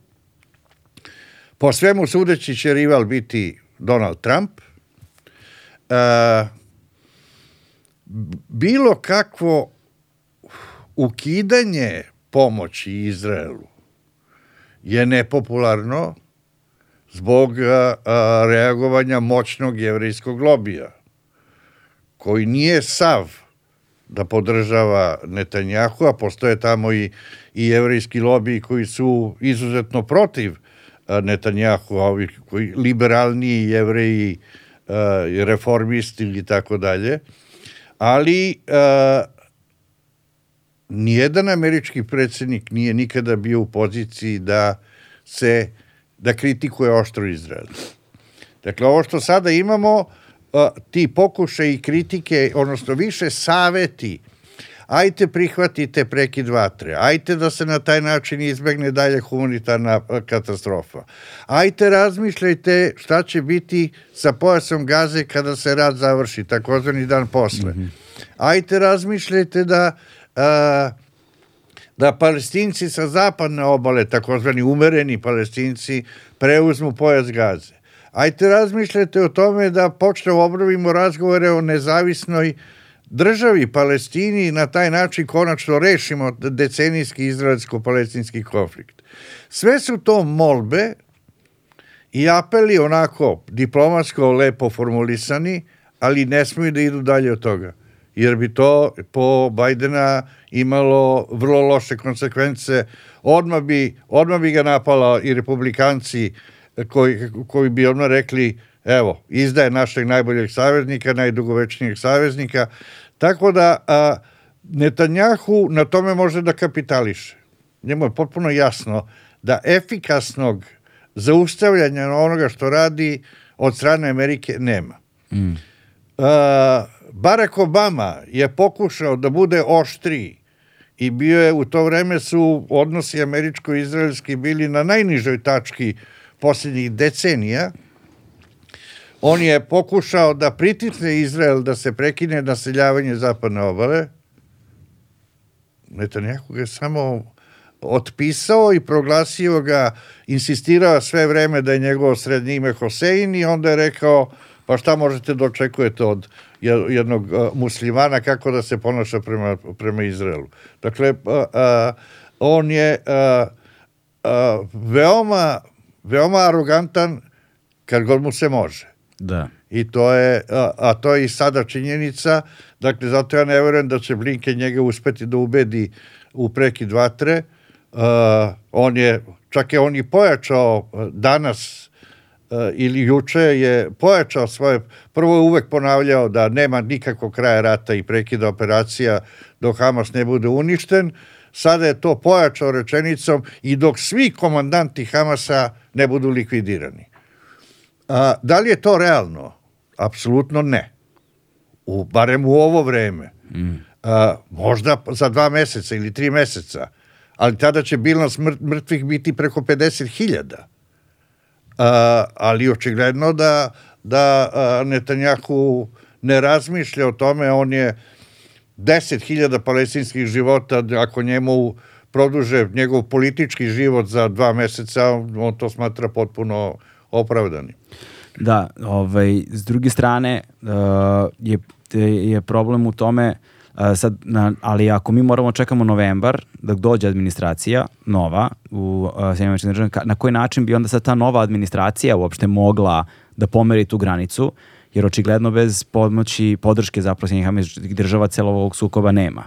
po svemu sudeći će rival biti Donald Trump, e, bilo kakvo ukidanje pomoći Izraelu je nepopularno zbog a, a, reagovanja moćnog jevrijskog lobija, koji nije sav da podržava Netanjahu, a postoje tamo i, i jevrijski lobiji koji su izuzetno protiv Netanjahu, ovi koji liberalniji jevreji, reformisti ili tako dalje, ali a, nijedan američki predsednik nije nikada bio u poziciji da se da kritikuje oštro Izrael. Dakle, ovo što sada imamo, ti pokušaj i kritike, odnosno više saveti, ajte prihvatite prekid vatre, ajte da se na taj način izbegne dalje humanitarna katastrofa, ajte razmišljajte šta će biti sa pojasom gaze kada se rad završi, takozvani dan posle. -hmm. Ajte razmišljajte da da palestinci sa zapadne obale, takozvani umereni palestinci, preuzmu pojas gaze. ajte razmišljajte o tome da počne obrovimo razgovore o nezavisnoj državi Palestini i na taj način konačno rešimo decenijski izraelsko-palestinski konflikt. Sve su to molbe i apeli onako diplomatsko lepo formulisani, ali ne smiju da idu dalje od toga. Jer bi to po Bajdena imalo vrlo loše konsekvence. Odmah bi, odmah bi ga napala i republikanci koji, koji bi odmah rekli evo, izdaje našeg najboljeg saveznika, najdugovečnijeg saveznika. Tako da a, Netanjahu na tome može da kapitališe. Njemu je potpuno jasno da efikasnog zaustavljanja onoga što radi od strane Amerike nema. Mm. Uh, Barack Obama je pokušao da bude oštriji i bio je u to vreme su odnosi američko-izraelski bili na najnižoj tački posljednjih decenija. On je pokušao da pritisne Izrael da se prekine naseljavanje zapadne obale. Netanjahu ga je samo otpisao i proglasio ga, insistirao sve vreme da je njegovo srednje ime Hosein i onda je rekao pa šta možete da očekujete od jednog muslimana kako da se ponaša prema, prema Izraelu. Dakle, on je veoma, veoma arogantan kad god mu se može. Da. I to je, a, a to je i sada činjenica, dakle, zato ja ne verujem da će Blinke njega uspeti da ubedi u prekid vatre, uh, on je, čak je on i pojačao danas uh, ili juče je pojačao svoje, prvo je uvek ponavljao da nema nikakvog kraja rata i prekida operacija dok Hamas ne bude uništen, sada je to pojačao rečenicom i dok svi komandanti Hamasa ne budu likvidirani. A, da li je to realno? Apsolutno ne. U, barem u ovo vreme. Mm. A, možda za dva meseca ili tri meseca ali tada će bilans mrtvih biti preko 50.000. Ali očigledno da, da Netanjahu ne razmišlja o tome, on je 10.000 palestinskih života, ako njemu produže njegov politički život za dva meseca, on to smatra potpuno opravdani. Da, ovaj, s druge strane uh, je, je problem u tome uh, sad, na, ali ako mi moramo čekamo novembar da dođe administracija nova u uh, Sjedinjeničkim na koji način bi onda sad ta nova administracija uopšte mogla da pomeri tu granicu, jer očigledno bez pomoći, podrške zapravo Sjedinjenih država celog ovog sukoba nema.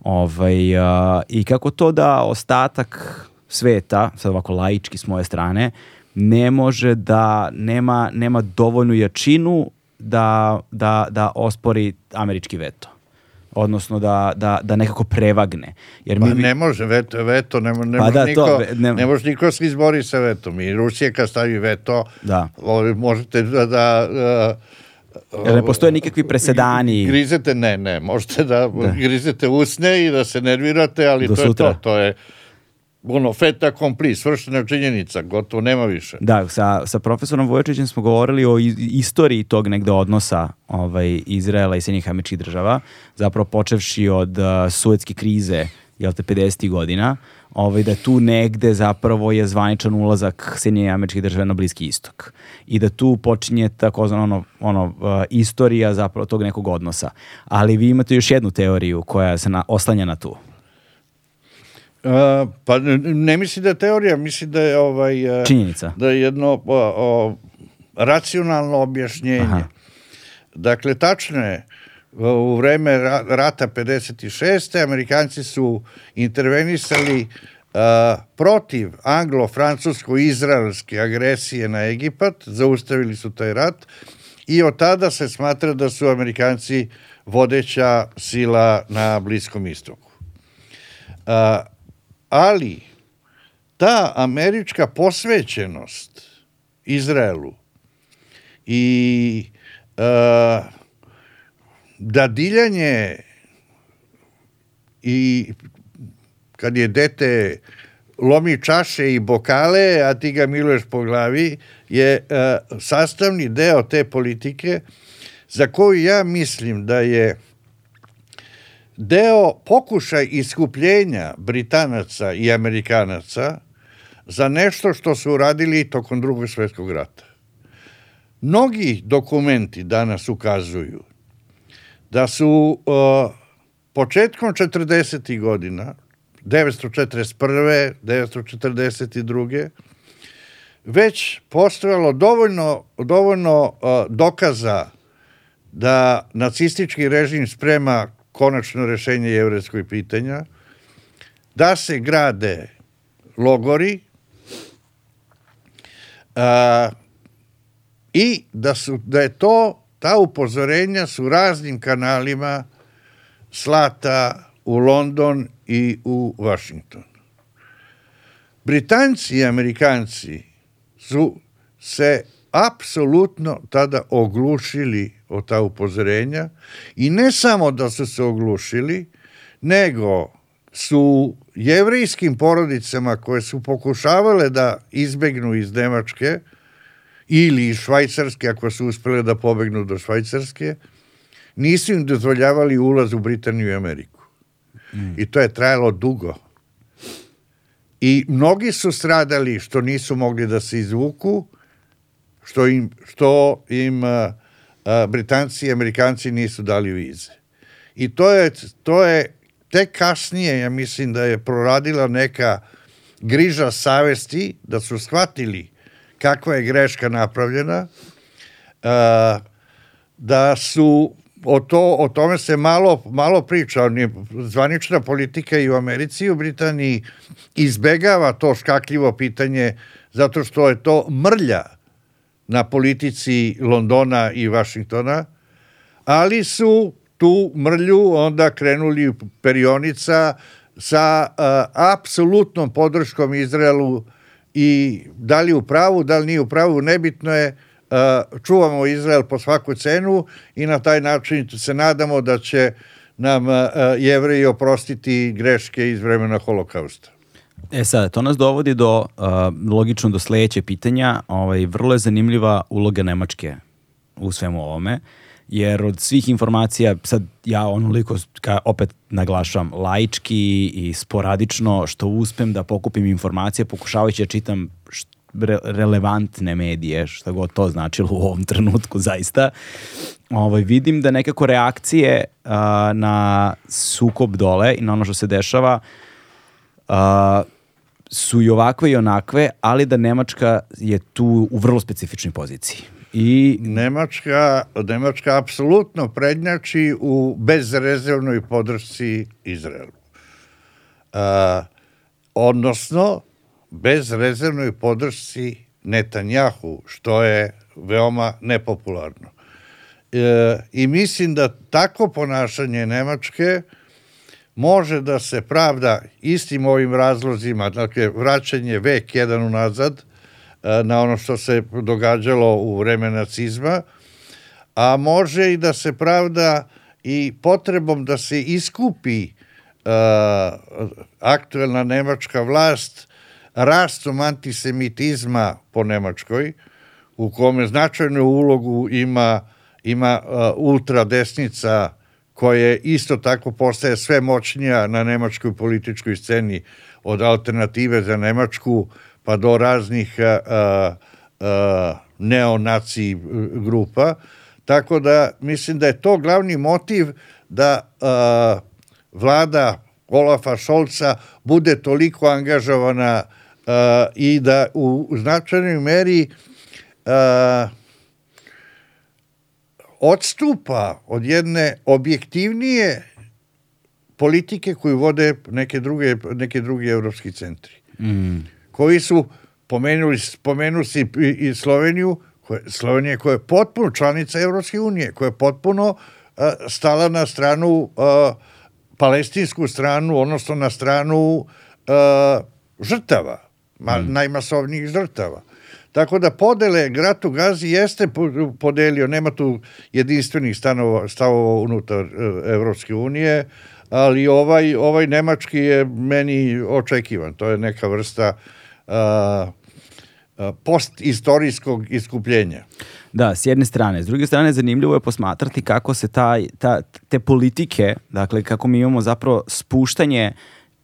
Ovaj, uh, I kako to da ostatak sveta, sad ovako laički s moje strane, ne može da nema, nema dovoljnu jačinu da, da, da ospori američki veto odnosno da, da, da nekako prevagne. Jer mi pa ne može, veto, veto ne, ne, pa može da, niko, to, ne, ne može niko se izbori sa vetom. I Rusija kad stavi veto, da. možete da, da uh, Jer ne postoje nikakvi presedani. Grizete, ne, ne, možete da, da. grizete usne i da se nervirate, ali Do to sutra. je to, to je ono, feta kompli, svršena činjenica, gotovo nema više. Da, sa, sa profesorom Vojačićem smo govorili o istoriji tog negde odnosa ovaj, Izraela i Sjednjih američkih država, zapravo počevši od uh, suetske krize, jel te, 50. godina, ovaj, da tu negde zapravo je zvaničan ulazak Sjedinjenih američkih država na Bliski istok. I da tu počinje takozvano ono, ono, uh, istorija zapravo tog nekog odnosa. Ali vi imate još jednu teoriju koja se na, oslanja na tu. Uh, pa ne misli da je teorija, misli da je ovaj uh, činjenica. Da je jedno o, o, racionalno objašnjenje. Aha. Dakle tačno je u vreme rata 56. Amerikanci su intervenisali uh, protiv anglo-francusko-izraelske agresije na Egipat, zaustavili su taj rat i od tada se smatra da su Amerikanci vodeća sila na Bliskom istoku. Uh, ali ta američka posvećenost Izraelu i uh, dadiljanje i kad je dete lomi čaše i bokale, a ti ga miluješ po glavi, je uh, sastavni deo te politike za koju ja mislim da je deo pokušaj iskupljenja Britanaca i Amerikanaca za nešto što su uradili tokom drugog svjetskog rata. Mnogi dokumenti danas ukazuju da su uh, početkom 40. godina, 941. 942. već postojalo dovoljno, dovoljno uh, dokaza da nacistički režim sprema konačno rešenje jevreskog pitanja, da se grade logori a, i da, su, da je to, ta upozorenja su raznim kanalima slata u London i u Washington. Britanci i Amerikanci su se apsolutno tada oglušili o ta upozorenja i ne samo da su se oglušili, nego su jevrijskim porodicama koje su pokušavale da izbegnu iz Nemačke ili iz Švajcarske, ako su uspele da pobegnu do Švajcarske, nisu im dozvoljavali ulaz u Britaniju i Ameriku. Mm. I to je trajalo dugo. I mnogi su stradali što nisu mogli da se izvuku, što im, što im a, a, Britanci i Amerikanci nisu dali vize. I to je, to je tek kasnije, ja mislim da je proradila neka griža savesti, da su shvatili kakva je greška napravljena, a, da su o, to, o tome se malo, malo priča. Zvanična politika i u Americi i u Britaniji izbegava to škakljivo pitanje zato što je to mrlja na politici Londona i Vašingtona, ali su tu mrlju onda krenuli perionica sa uh, apsolutnom podrškom Izraelu i da li u pravu, da li nije u pravu, nebitno je, uh, čuvamo Izrael po svaku cenu i na taj način se nadamo da će nam uh, jevreji oprostiti greške iz vremena holokausta. E sad, to nas dovodi do, uh, logično, do sledeće pitanja. Ovaj, vrlo je zanimljiva uloga Nemačke u svemu ovome, jer od svih informacija, sad ja onoliko, ka, opet naglašam, laički i sporadično, što uspem da pokupim informacije, pokušavajući da čitam re, relevantne medije, šta god to značilo u ovom trenutku zaista, ovaj, vidim da nekako reakcije uh, na sukob dole i na ono što se dešava uh, su i ovakve i onakve, ali da Nemačka je tu u vrlo specifičnoj poziciji. I Nemačka, Nemačka apsolutno prednjači u bezrezervnoj podršci Izraelu. Uh, odnosno, bezrezervnoj podršci Netanjahu, što je veoma nepopularno. E, I mislim da tako ponašanje Nemačke može da se pravda istim ovim razlozima, dakle vraćanje vek jedan unazad e, na ono što se događalo u vreme nacizma, a može i da se pravda i potrebom da se iskupi uh, aktuelna nemačka vlast rastom antisemitizma po Nemačkoj, u kome značajnu ulogu ima, ima uh, ultradesnica koja isto tako postaje sve moćnija na nemačkoj političkoj sceni od alternative za Nemačku pa do raznih uh, uh, neonaci grupa. Tako da mislim da je to glavni motiv da uh, vlada Olafa Šolca bude toliko angažovana uh, i da u značajnoj meri uh, odstupa od jedne objektivnije politike koju vode neke druge, neke drugi evropski centri. Mm. Koji su pomenuli, spomenuli si i Sloveniju, koje, Slovenija koja je potpuno članica Evropske unije, koja je potpuno uh, stala na stranu, uh, palestinsku stranu, odnosno na stranu uh, žrtava ma, mm. najmasovnijih žrtava. Tako da podele grad u Gazi jeste podelio, nema tu jedinstvenih stanova, stavova unutar e, Evropske unije, ali ovaj, ovaj nemački je meni očekivan. To je neka vrsta a, postistorijskog iskupljenja. Da, s jedne strane. S druge strane, zanimljivo je posmatrati kako se taj, ta, te politike, dakle, kako mi imamo zapravo spuštanje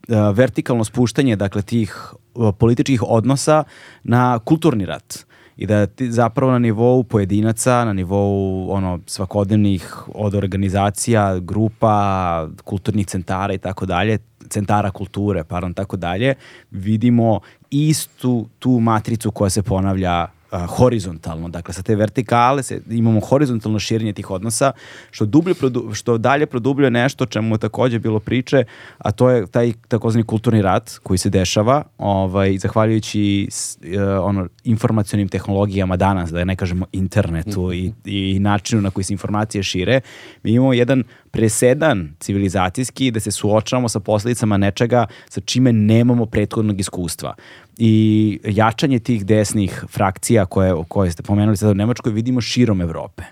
vertikalno spuštanje dakle tih političkih odnosa na kulturni rat. i da ti zapravo na nivou pojedinaca, na nivou ono svakodnevnih od organizacija, grupa, kulturnih centara i tako dalje, centara kulture, pardon, tako dalje, vidimo istu tu matricu koja se ponavlja uh, horizontalno. Dakle, sa te vertikale se, imamo horizontalno širenje tih odnosa, što, dublje, produ, što dalje produbljuje nešto čemu je takođe bilo priče, a to je taj takozvani kulturni rat koji se dešava, ovaj, zahvaljujući uh, ono, informacionim tehnologijama danas, da ne kažemo internetu i, i načinu na koji se informacije šire, mi imamo jedan presedan civilizacijski da se suočavamo sa posledicama nečega sa čime nemamo prethodnog iskustva i jačanje tih desnih frakcija koje, koje ste pomenuli sada u Nemačkoj vidimo širom Evrope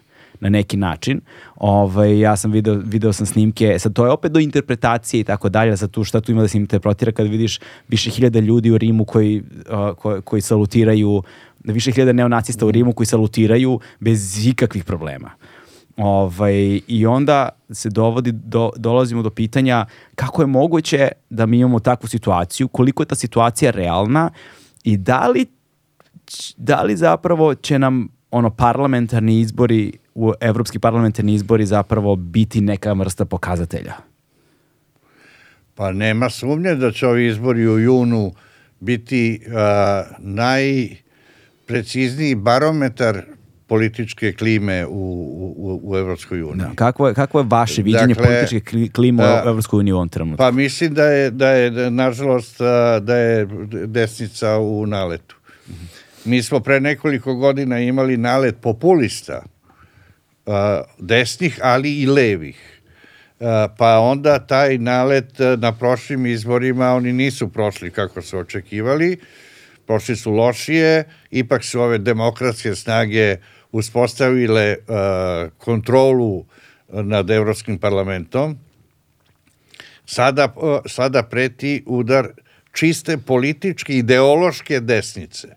na neki način. Ovaj, ja sam video, video sam snimke, sad to je opet do interpretacije i tako dalje, za tu šta tu ima da se interpretira kad vidiš više hiljada ljudi u Rimu koji, uh, koji, koji salutiraju, više hiljada neonacista u Rimu koji salutiraju bez ikakvih problema. Ovaj, I onda se dovodi, do, dolazimo do pitanja kako je moguće da mi imamo takvu situaciju, koliko je ta situacija realna i da li, da li zapravo će nam ono parlamentarni izbori, u evropski parlamentarni izbori zapravo biti neka vrsta pokazatelja? Pa nema sumnje da će ovi izbori u junu biti uh, najprecizniji barometar političke klime u, u, u Evropskoj uniji. Da, kako, je, kako je vaše viđenje dakle, političke klime u Evropskoj uniji u ovom trenutku? Pa mislim da je, da je da, nažalost, da je desnica u naletu. Mi smo pre nekoliko godina imali nalet populista, desnih, ali i levih. Pa onda taj nalet na prošlim izborima oni nisu prošli kako su očekivali, prošli su lošije, ipak su ove demokratske snage uh, uspostavile uh, kontrolu nad Evropskim parlamentom, sada, uh, sada preti udar čiste političke, ideološke desnice.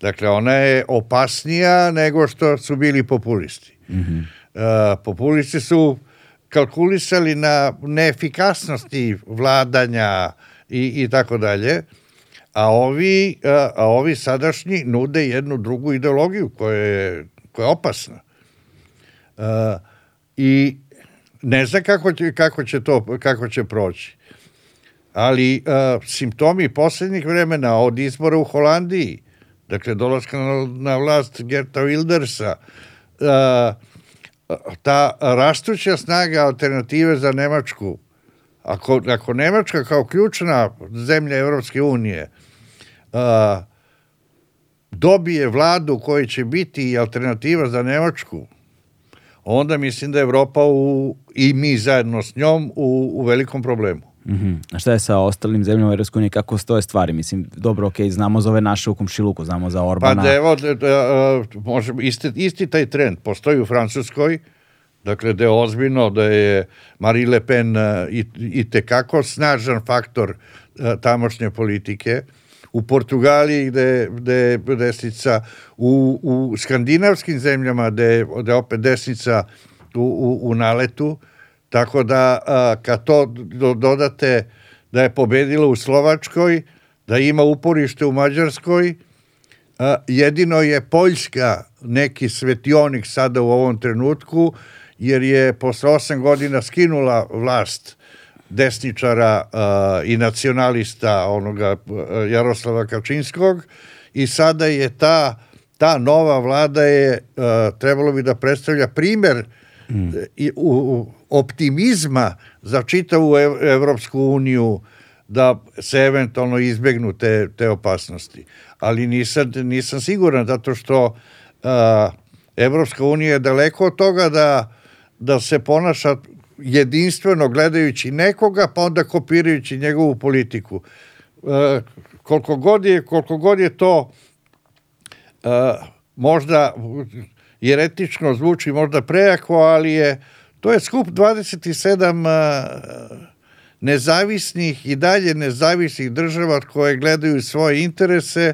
Dakle, ona je opasnija nego što su bili populisti. Mm -hmm. uh, populisti su kalkulisali na neefikasnosti vladanja i, i tako dalje, a ovi, a ovi sadašnji nude jednu drugu ideologiju koja je koja je opasna. Uh, I ne zna kako će, kako će to kako će proći. Ali uh, simptomi poslednjih vremena od izbora u Holandiji, dakle dolaska na, na vlast Gerta Wildersa, uh, ta rastuća snaga alternative za Nemačku, ako, ako Nemačka kao ključna zemlja Evropske unije uh, dobije vladu koji će biti alternativa za Nemačku, onda mislim da je Evropa u, i mi zajedno s njom u, u velikom problemu. Mm -hmm. A šta je sa ostalim zemljama Evropske unije, kako stoje stvari? Mislim, dobro, ok, znamo za ove naše u komšiluku, znamo za Orbana. Pa da, evo, da, da, može, isti, isti taj trend postoji u Francuskoj, dakle da je ozbiljno, da je Marie Le Pen i, i tekako snažan faktor tamošnje politike, u Portugaliji gde, gde je desnica, u, u skandinavskim zemljama gde, gde je opet desnica u, u, u naletu, tako da a, kad to do, dodate da je pobedila u Slovačkoj, da ima uporište u Mađarskoj, a, jedino je Poljska neki svetionik sada u ovom trenutku, jer je posle osam godina skinula vlast desničara uh, i nacionalista onoga uh, Jaroslava Kačinskog i sada je ta ta nova vlada je uh, trebalo bi da predstavlja primer mm. i, u, u, optimizma za čitavu Evropsku uniju da se eventualno izbegnu te, te opasnosti. Ali nisam, nisam siguran zato što uh, Evropska unija je daleko od toga da, da se ponaša jedinstveno gledajući nekoga, pa onda kopirajući njegovu politiku. E, koliko, god je, koliko god je to e, možda jeretično zvuči možda prejako, ali je to je skup 27 e, nezavisnih i dalje nezavisnih država koje gledaju svoje interese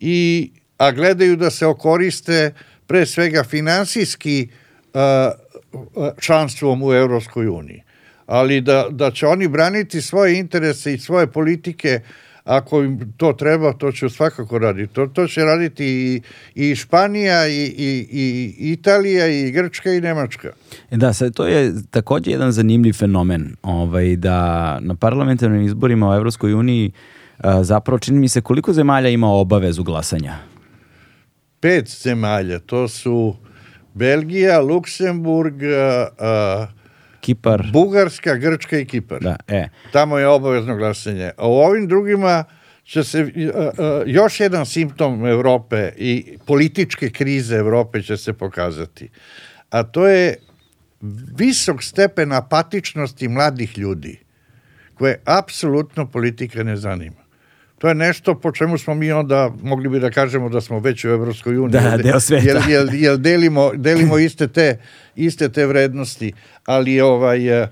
i a gledaju da se okoriste pre svega finansijski uh, članstvom u Evropskoj uniji. Ali da, da će oni braniti svoje interese i svoje politike, ako im to treba, to će svakako raditi. To, to će raditi i, i Španija, i, i, i Italija, i Grčka, i Nemačka. E da, sad to je takođe jedan zanimljiv fenomen, ovaj, da na parlamentarnim izborima u Evropskoj uniji a, zapravo čini mi se koliko zemalja ima obavezu glasanja? Pet zemalja, to su Belgija, Luksemburg, a, Kipar. Bugarska, Grčka i Kipar. Da, e. Tamo je obavezno glasanje. A u ovim drugima će se, uh, uh, još jedan simptom Evrope i političke krize Evrope će se pokazati. A to je visok stepen apatičnosti mladih ljudi koje apsolutno politika ne zanima. To je nešto po čemu smo mi onda mogli bi da kažemo da smo već u Evropskoj uniji. Da, deo sveta. Jer, jer, jer delimo, delimo iste, te, iste te vrednosti, ali ovaj, uh,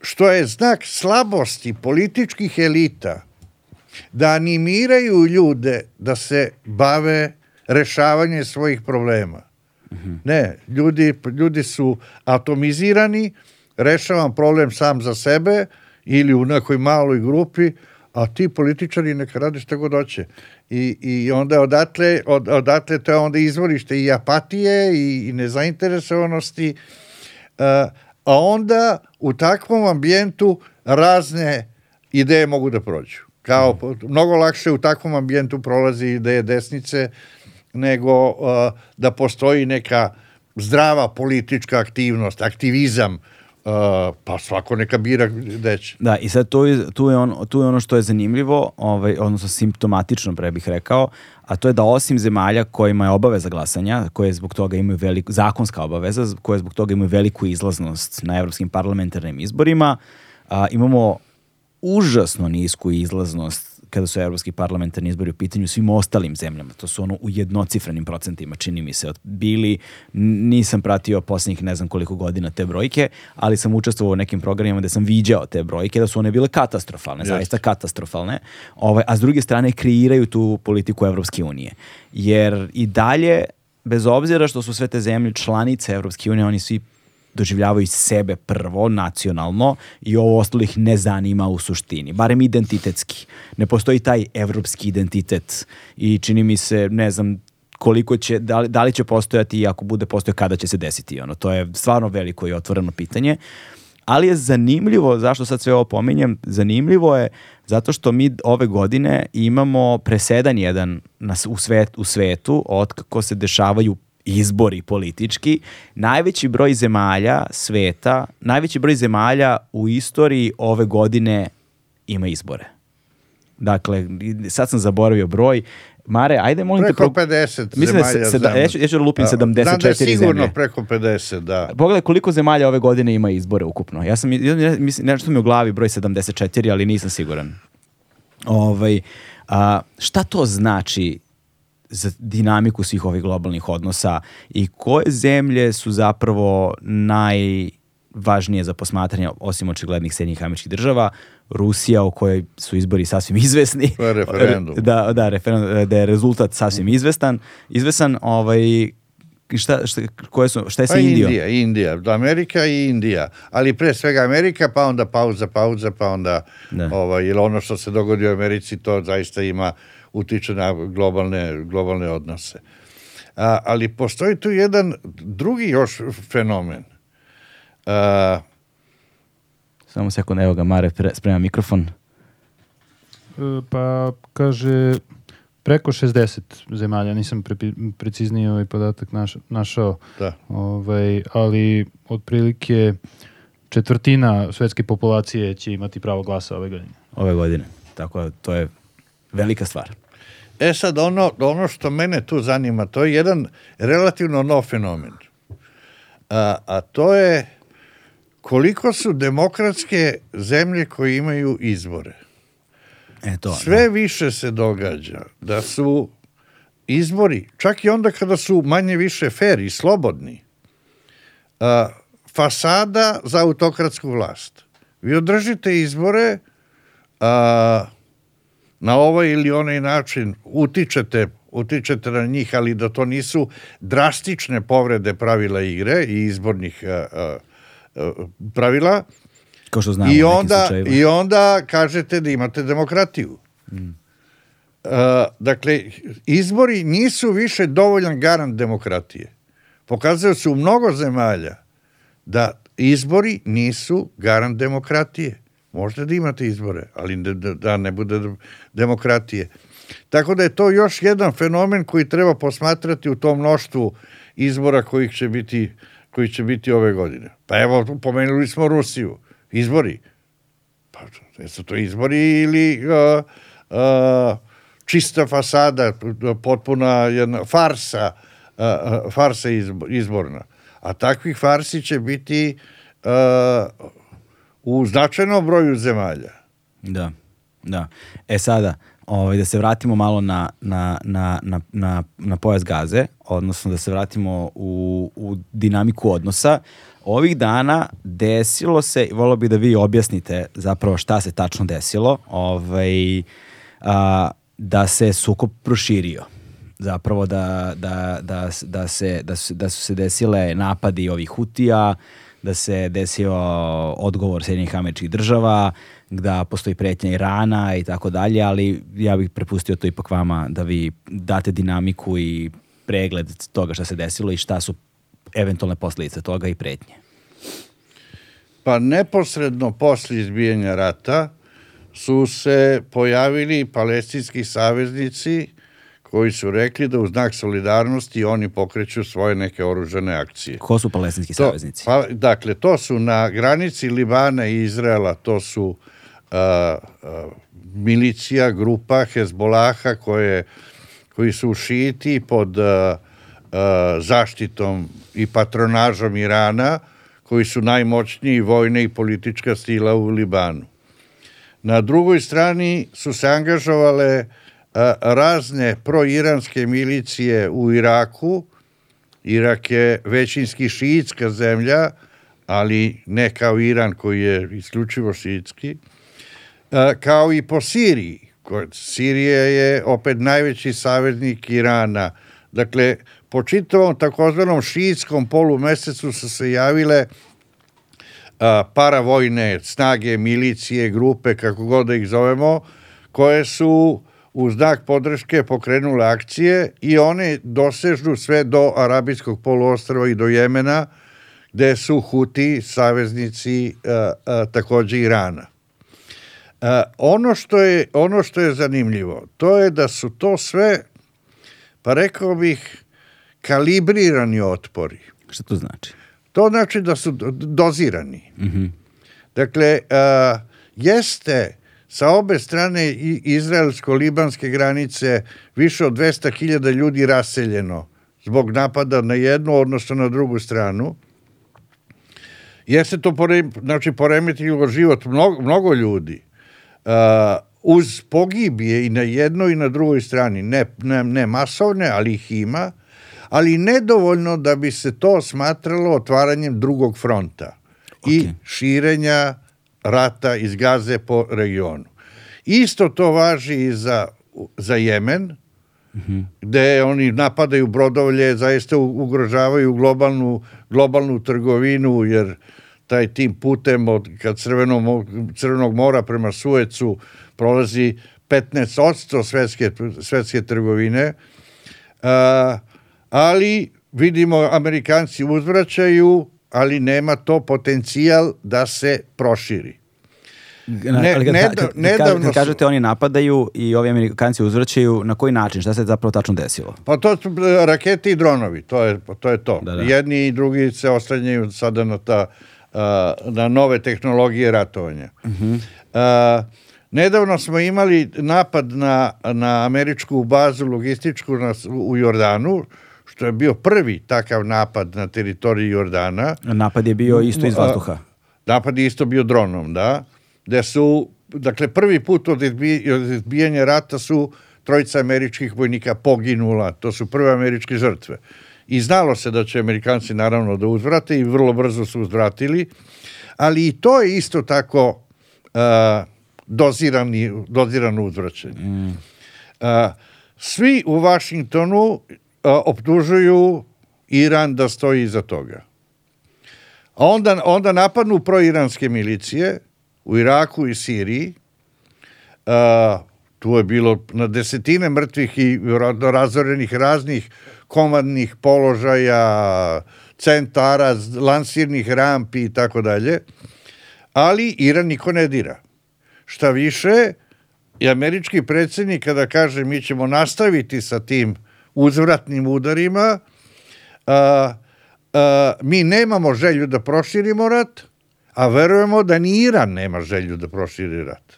što je znak slabosti političkih elita da animiraju ljude da se bave rešavanje svojih problema. -hmm. Ne, ljudi, ljudi su atomizirani, rešavam problem sam za sebe ili u nekoj maloj grupi, a ti političari neka rade šta god hoće. I, i onda odatle, od, odatle to je onda izvorište i apatije i, i nezainteresovanosti, uh, a onda u takvom ambijentu razne ideje mogu da prođu. Kao, mnogo lakše u takvom ambijentu prolazi ideje desnice nego uh, da postoji neka zdrava politička aktivnost, aktivizam, Uh, pa svako neka bira gde će. Da, i sad tu je, tu je, on, tu je ono što je zanimljivo, ovaj, odnosno simptomatično, pre bih rekao, a to je da osim zemalja kojima je obaveza glasanja, koje zbog toga imaju veliku, zakonska obaveza, koje zbog toga imaju veliku izlaznost na evropskim parlamentarnim izborima, a, imamo užasno nisku izlaznost kada su evropski parlamentarni izbori u pitanju svim ostalim zemljama. To su ono u jednocifrenim procentima, čini mi se, bili. Nisam pratio poslednjih ne znam koliko godina te brojke, ali sam učestvovao u nekim programima gde sam viđao te brojke, da su one bile katastrofalne, yes. zaista katastrofalne. Ovaj, a s druge strane kreiraju tu politiku Evropske unije. Jer i dalje bez obzira što su sve te zemlje članice Evropske unije, oni svi doživljavaju sebe prvo, nacionalno, i ovo ostalo ih ne zanima u suštini, barem identitetski. Ne postoji taj evropski identitet i čini mi se, ne znam, koliko će, da li, da li će postojati i ako bude postoje, kada će se desiti. Ono, to je stvarno veliko i otvoreno pitanje. Ali je zanimljivo, zašto sad sve ovo pominjem, zanimljivo je zato što mi ove godine imamo presedan jedan na, u, svet, u svetu od kako se dešavaju izbori politički, najveći broj zemalja sveta, najveći broj zemalja u istoriji ove godine ima izbore. Dakle, sad sam zaboravio broj, Mare, ajde molim preko te... Preko 50 mislim zemalja. Da se, da, ja, ću, ja ću da lupim 74 zemlje. Znam da je sigurno zemlje. preko 50, da. Pogledaj koliko zemalja ove godine ima izbore ukupno. Ja sam, ja, mislim, nešto mi u glavi broj 74, ali nisam siguran. Ovaj, a, šta to znači za dinamiku svih ovih globalnih odnosa i koje zemlje su zapravo najvažnije za posmatranje, osim očiglednih Sjednjih američkih država, Rusija o kojoj su izbori sasvim (laughs) izvesni. Je referendum. Da, da, referendum, da je rezultat sasvim izvestan. Izvesan, ovaj, šta, šta, koje su, šta je sa pa Indijom? Indija, Indija, Amerika i Indija, ali pre svega Amerika, pa onda pauza, pauza, pa onda, da. ovaj, ili ono što se dogodi u Americi, to zaista ima utiče na globalne, globalne odnose. A, ali postoji tu jedan drugi još fenomen. A, Samo sekund, evo ga, Mare sprema mikrofon. E, pa, kaže, preko 60 zemalja, nisam pre, precizniji ovaj podatak naš, našao, da. ovaj, ali otprilike četvrtina svetske populacije će imati pravo glasa ove godine. Ove godine, tako da to je velika stvar. E sad, ono, ono što mene tu zanima, to je jedan relativno nov fenomen. A, a to je koliko su demokratske zemlje koje imaju izbore. E to, Sve da. više se događa da su izbori, čak i onda kada su manje više fair i slobodni, a, fasada za autokratsku vlast. Vi održite izbore, a, na ovaj ili onaj način utičete, utičete na njih, ali da to nisu drastične povrede pravila igre i izbornih a, a, a, pravila, Kao što znamo I onda. I onda kažete da imate demokratiju. Uh, dakle, izbori nisu više dovoljan garant demokratije. Pokazuje se u mnogo zemalja da izbori nisu garant demokratije. Možete da imate izbore, ali da, da- da ne bude demokratije. Tako da je to još jedan fenomen koji treba posmatrati u tom mnoštvu izbora kojih će biti, koji će biti ove godine. Pa evo, pomenuli smo Rusiju. Izbori. Pa, jesu to izbori ili uh, uh, čista fasada, potpuna jedna farsa, uh, farsa izbo- izborna. A takvih farsi će biti uh, u značajnom broju zemalja. Da, da. E sada, ovaj, da se vratimo malo na, na, na, na, na, na pojas gaze, odnosno da se vratimo u, u dinamiku odnosa. Ovih dana desilo se, volio bih da vi objasnite zapravo šta se tačno desilo, ovaj, a, da se sukob proširio zapravo da, da, da, da, se, da, su, da su se desile napadi ovih hutija, da se desio odgovor Sjedinjenih američkih država, da postoji pretnja Irana i tako dalje, ali ja bih prepustio to ipak vama da vi date dinamiku i pregled toga šta se desilo i šta su eventualne posljedice toga i pretnje. Pa neposredno posle izbijanja rata su se pojavili palestinski saveznici koji su rekli da u znak solidarnosti oni pokreću svoje neke oružane akcije. Ko su palestinski To- saveznici? Pa, dakle, to su na granici Libana i Izraela, to su a, a, milicija, grupa Hezbolaha koje, koji su šiti pod a, a, zaštitom i patronažom Irana, koji su najmoćniji vojna i politička sila u Libanu. Na drugoj strani su se angažovale a, razne proiranske milicije u Iraku, Irak je većinski šiitska zemlja, ali ne kao Iran koji je isključivo šiitski, e, kao i po Siriji. Sirija je opet najveći saveznik Irana. Dakle, po čitavom takozvanom šiitskom polumesecu su se javile a, paravojne snage, milicije, grupe, kako god da ih zovemo, koje su u znak podrške pokrenule akcije i one dosežu sve do Arabijskog poluostrava i do Jemena, gde su Huti saveznici a, a, takođe Irana. A, ono, što je, ono što je zanimljivo, to je da su to sve, pa rekao bih, kalibrirani otpori. Šta to znači? To znači da su do- dozirani. Dakle, a, jeste sa obe strane i- izraelsko-libanske granice više od 200.000 ljudi raseljeno zbog napada na jednu, odnosno na drugu stranu. Jeste to pore, znači, poremetilo život mnogo, mnogo ljudi. A, uz pogibije i na jednoj i na drugoj strani, ne, ne, ne masovne, ali ih ima, ali nedovoljno da bi se to smatralo otvaranjem drugog fronta i Ok. širenja rata iz Gaze po regionu. Isto to važi i za, za Jemen, gde oni napadaju brodovlje, zaista ugrožavaju globalnu, globalnu trgovinu, jer taj tim putem od kad Crvenog, mo- Crvenog mora prema Suecu prolazi 15% svetske, svetske trgovine. A, ali vidimo Amerikanci uzvraćaju, ali nema to potencijal da se proširi. Ne- ali kad, kad, kad, nedavno kad su- kažete oni napadaju i ovi Amerikanci uzvraćaju, na koji način? Šta se zapravo tačno desilo? Pa to su e, rakete i dronovi, to je to. Je to. Da, da. Jedni i drugi se oslanjaju sada na, ta, na nove tehnologije ratovanja. A, nedavno smo imali napad na, na američku bazu logističku na, u Jordanu, što je bio prvi takav napad na teritoriji Jordana. Napad je bio isto iz vazduha. Napad je isto bio dronom, da. Gde su, dakle, prvi put od, izbi, od izbijanja rata su trojica američkih vojnika poginula. To su prve američke žrtve. I znalo se da će Amerikanci naravno da uzvrate i vrlo brzo su uzvratili. Ali i to je isto tako uh, dozirani, dozirano uzvraćanje. Uh, svi u Vašingtonu optužuju Iran da stoji iza toga. A onda, onda napadnu proiranske milicije u Iraku i Siriji. A, tu je bilo na desetine mrtvih i ra- razorenih raznih komandnih položaja, centara, lansirnih rampi i tako dalje. Ali Iran niko ne dira. Šta više, i američki predsjednik kada kaže mi ćemo nastaviti sa tim uzvratnim udarima, a, a, mi nemamo želju da proširimo rat, a verujemo da ni Iran nema želju da proširi rat.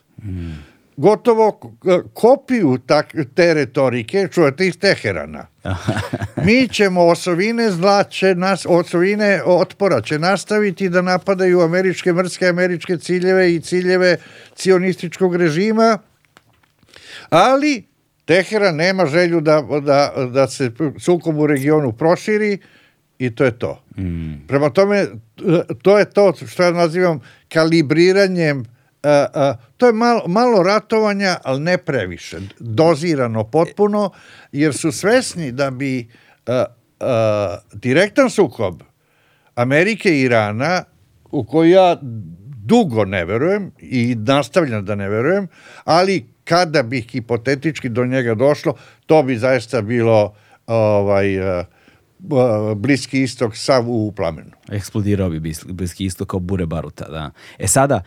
Gotovo k- kopiju tak, te retorike čujete iz Teherana. (laughs) Mi ćemo osovine zla će nas, osovine otpora će nastaviti da napadaju američke mrske američke ciljeve i ciljeve cionističkog režima, ali Teheran nema želju da, da, da se sukob u regionu proširi i to je to. Prema tome, to je to što ja nazivam kalibriranjem a, a, to je malo, malo ratovanja, ali ne previše, dozirano potpuno, jer su svesni da bi a, a, direktan sukob Amerike i Irana, u koji ja dugo ne verujem i nastavljam da ne verujem, ali kada bi hipotetički do njega došlo, to bi zaista bilo ovaj, a, a, bliski istok sav u plamenu. Eksplodirao bi Blis- Bliski istok kao bure baruta, da. E sada,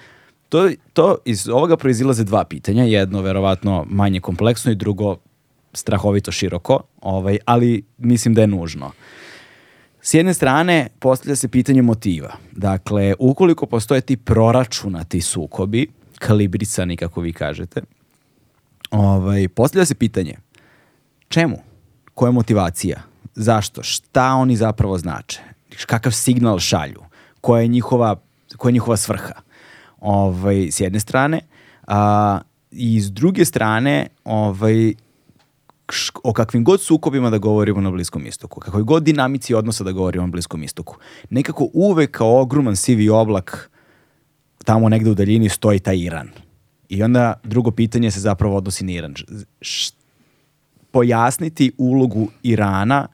to, to iz ovoga proizilaze dva pitanja, jedno verovatno manje kompleksno i drugo strahovito široko, ovaj, ali mislim da je nužno. S jedne strane, postavlja se pitanje motiva. Dakle, ukoliko postoje ti proračunati sukobi, kalibrisani, kako vi kažete, ovaj, postavlja se pitanje čemu? Koja je motivacija? Zašto? Šta oni zapravo znače? Kakav signal šalju? Koja je njihova, koja je njihova svrha? Ovaj, s jedne strane. A, I s druge strane, ovaj, o kakvim god sukobima da govorimo na Bliskom istoku, kakvoj god dinamici odnosa da govorimo na Bliskom istoku, nekako uvek kao ogroman sivi oblak tamo negde u daljini stoji taj Iran. I onda drugo pitanje se zapravo odnosi na Iran. Š- pojasniti ulogu Irana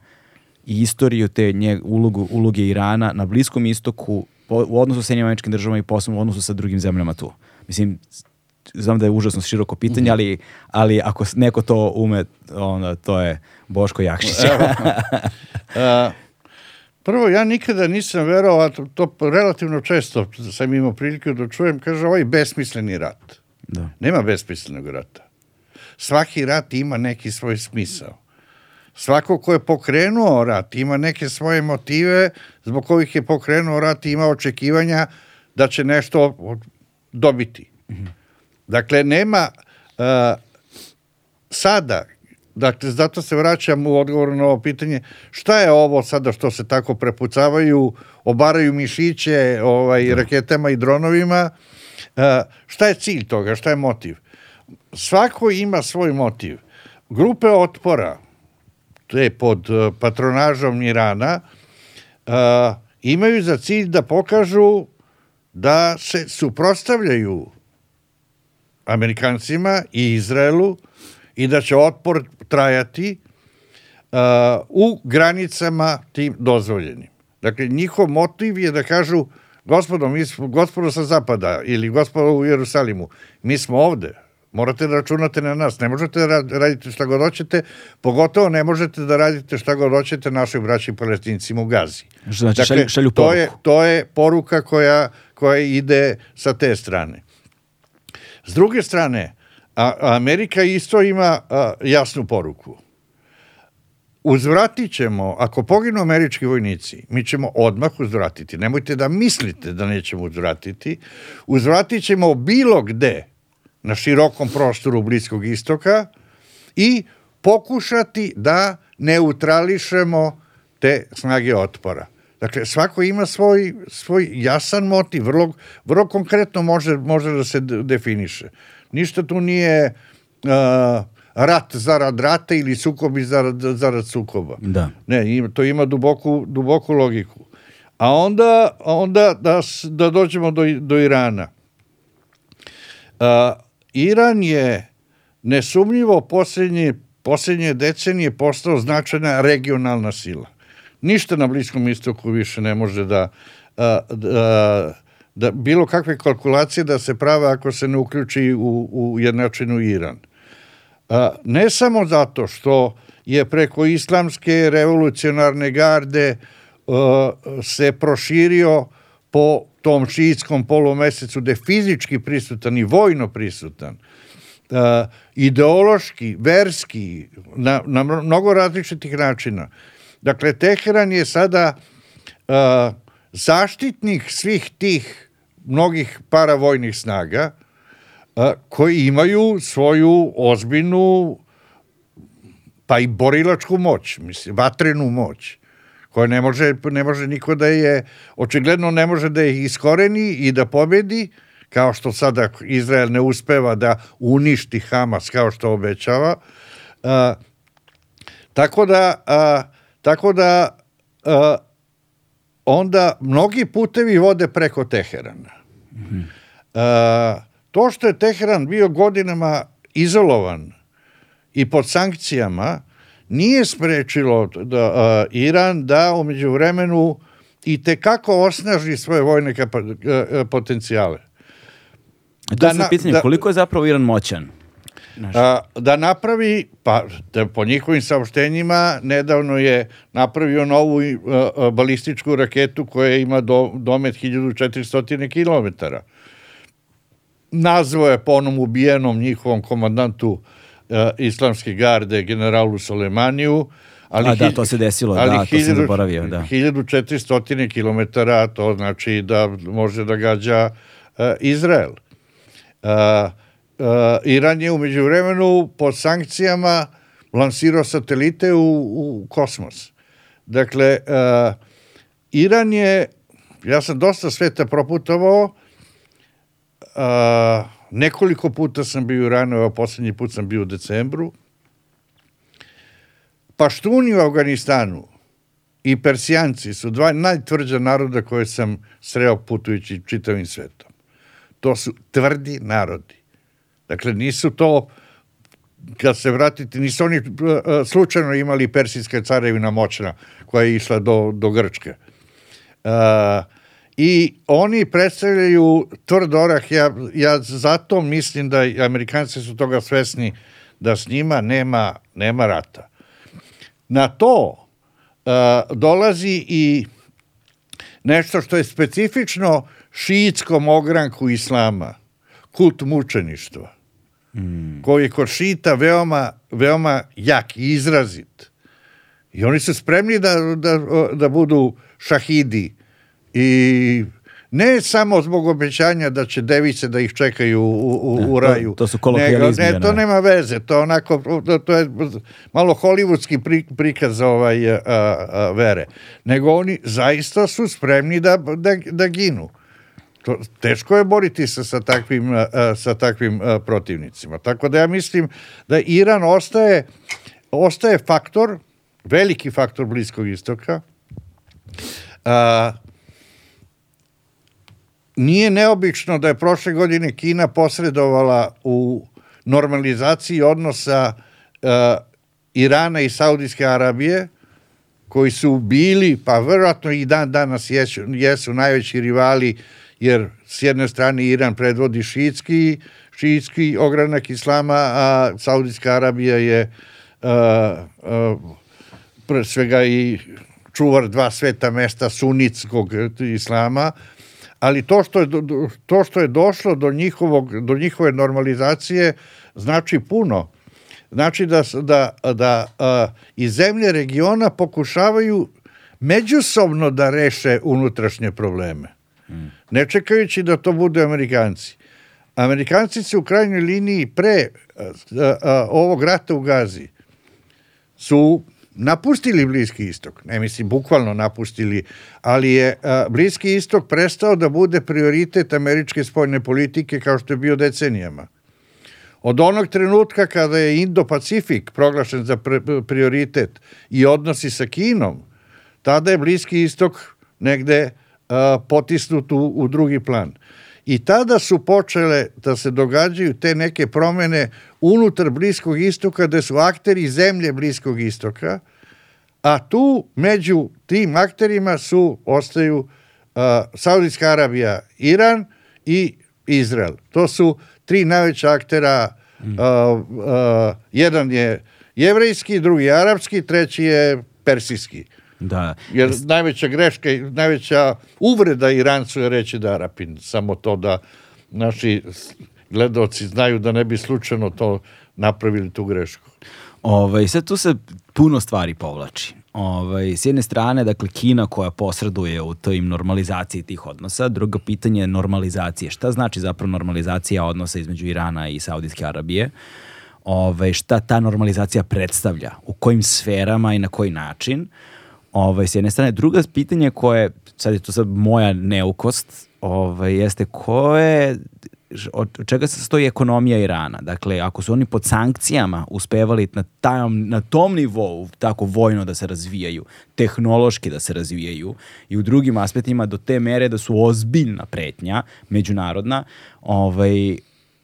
i istoriju te nje, ulogu, uloge Irana na Bliskom istoku po- u odnosu sa američkim državama i posebno u odnosu sa drugim zemljama tu. Mislim, znam da je užasno široko pitanje, ali, ali ako neko to ume, onda to je Boško Jakšić. A, (laughs) prvo, ja nikada nisam verovao, a to, to relativno često sam imao priliku da čujem, kaže, ovaj besmisleni rat. Da. Nema besmislenog rata. Svaki rat ima neki svoj smisao. Svako ko je pokrenuo rat ima neke svoje motive zbog kojih je pokrenuo rat i ima očekivanja da će nešto dobiti. Dakle, nema uh, sada, dakle, zato se vraćam u odgovor na ovo pitanje, šta je ovo sada što se tako prepucavaju, obaraju mišiće ovaj, raketama i dronovima, uh, šta je cilj toga, šta je motiv? Svako ima svoj motiv. Grupe otpora, te pod uh, patronažom Irana, uh, imaju za cilj da pokažu da se suprostavljaju Amerikancima i Izraelu i da će otpor trajati uh, u granicama tim dozvoljenim. Dakle, njihov motiv je da kažu gospodo, mi smo, gospodo sa zapada ili gospodo u Jerusalimu, mi smo ovde, morate da računate na nas, ne možete da ra- radite šta god hoćete, pogotovo ne možete da radite šta god hoćete našoj braći palestincima u Gazi. Znači, šalju- šalju to je, poruku. to je poruka koja, koja ide sa te strane. S druge strane, a, Amerika isto ima a, jasnu poruku. Uzvratit ćemo, ako poginu američki vojnici, mi ćemo odmah uzvratiti. Nemojte da mislite da nećemo uzvratiti. Uzvratit ćemo bilo gde na širokom prostoru Bliskog istoka i pokušati da neutrališemo te snage otpora. Dakle, svako ima svoj, svoj jasan motiv, vrlo, vrlo konkretno može, može da se de- definiše. Ništa tu nije uh, rat zarad rata ili sukobi zarad, zarad sukoba. Da. Ne, ima, to ima duboku, duboku logiku. A onda, onda da, da dođemo do, do Irana. A, Iran je nesumnjivo posljednje, posljednje decenije postao značajna regionalna sila. Ništa na Bliskom istoku više ne može da, a, a, da bilo kakve kalkulacije da se prave ako se ne uključi u, u jednačinu Iran. Ne samo zato što je preko islamske revolucionarne garde a, se proširio po tom šiitskom polumesecu da je fizički prisutan i vojno prisutan, uh, ideološki, verski, na, na mnogo različitih načina. Dakle, Teheran je sada uh, zaštitnik svih tih mnogih paravojnih snaga koji imaju svoju ozbiljnu pa i borilačku moć, mislim, vatrenu moć koje ne može, ne može niko da je, očigledno ne može da je iskoreni i da pobedi, kao što sada Izrael ne uspeva da uništi Hamas kao što obećava. A, tako da, a, tako da a, onda mnogi putevi vode preko Teherana. Mm -hmm. a, to što je Teheran bio godinama izolovan i pod sankcijama, nije sprečilo da, a, Iran da umeđu vremenu i te kako osnaži svoje vojne kapa, a, potencijale. Da, na, pitanje, da, koliko je zapravo Iran moćan? A, da napravi, pa da po njihovim saopštenjima, nedavno je napravio novu a, balističku raketu koja ima do, domet 1400 km. Nazvao je po onom ubijenom njihovom komandantu uh, islamske garde generalu Solemaniju, ali A da, to se desilo, ali da, to sam zaboravio, da. 1400 km, to znači da može da gađa uh, Izrael. Uh, uh, Iran je umeđu vremenu pod sankcijama lansirao satelite u, u kosmos. Dakle, uh, Iran je, ja sam dosta sveta proputovao, uh, Nekoliko puta sam bio u evo poslednji put sam bio u decembru. Paštuni u Afganistanu i Persijanci su dva najtvrđa naroda koje sam sreo putujući čitavim svetom. To su tvrdi narodi. Dakle, nisu to, kad se vratite, nisu oni slučajno imali persijska carevina moćna koja je išla do, do Grčke. Uh, i oni predstavljaju tvrd orah. Ja, ja zato mislim da Amerikanci su toga svesni da s njima nema, nema rata. Na to uh, dolazi i nešto što je specifično šiitskom ogranku islama, kult mučeništva, mm. koji je kod šita veoma, veoma jak i izrazit. I oni su spremni da, da, da budu šahidi i ne samo zbog obećanja da će device da ih čekaju u, u, u raju. To, to su kolokvijalizmi. Ne, to nema veze, to onako, to, to je malo hollywoodski pri, prikaz ovaj, a, a, vere. Nego oni zaista su spremni da, da, da ginu. To, teško je boriti se sa takvim, a, sa takvim a, protivnicima. Tako da ja mislim da Iran ostaje, ostaje faktor, veliki faktor Bliskog istoka, a, nije neobično da je prošle godine Kina posredovala u normalizaciji odnosa uh, Irana i Saudijske Arabije, koji su bili, pa verovatno i dan danas jesu, jesu najveći rivali, jer s jedne strane Iran predvodi šiitski, šiitski ogranak islama, a Saudijska Arabija je uh, uh, pre svega i čuvar dva sveta mesta sunitskog islama, ali to što je, to što je došlo do, njihovog, do njihove normalizacije znači puno. Znači da, da, da a, i zemlje regiona pokušavaju međusobno da reše unutrašnje probleme. Ne čekajući da to budu Amerikanci. Amerikanci se u krajnjoj liniji pre a, a, ovog rata u Gazi su napustili Bliski istok, ne mislim bukvalno napustili, ali je a, Bliski istok prestao da bude prioritet američke spoljne politike kao što je bio decenijama. Od onog trenutka kada je Indo-Pacifik proglašen za prioritet i odnosi sa Kinom, tada je Bliski istok negde a, potisnut u, u drugi plan. I tada su počele da se događaju te neke promene unutar Bliskog istoka, gde su akteri zemlje Bliskog istoka, a tu među tim akterima su, ostaju Saudijska Arabija, Iran i Izrael. To su tri najveća aktera. Mm. jedan je jevrejski, drugi je arapski, treći je persijski. Da. Jer najveća greška, najveća uvreda Irancu je reći da Arapin. Samo to da naši gledalci znaju da ne bi slučajno to napravili tu grešku. Ovaj, sad tu se puno stvari povlači. Ovaj, s jedne strane, dakle, Kina koja posreduje u tim normalizaciji tih odnosa, drugo pitanje je normalizacije. Šta znači zapravo normalizacija odnosa između Irana i Saudijske Arabije? Ovaj, šta ta normalizacija predstavlja? U kojim sferama i na koji način? Ovaj, s jedne strane. Druga pitanje koje, sad je to sad moja neukost, ovaj, jeste ko je od čega se stoji ekonomija Irana. Dakle, ako su oni pod sankcijama uspevali na, tam, na tom nivou tako vojno da se razvijaju, tehnološki da se razvijaju i u drugim aspektima do te mere da su ozbiljna pretnja, međunarodna, ovaj,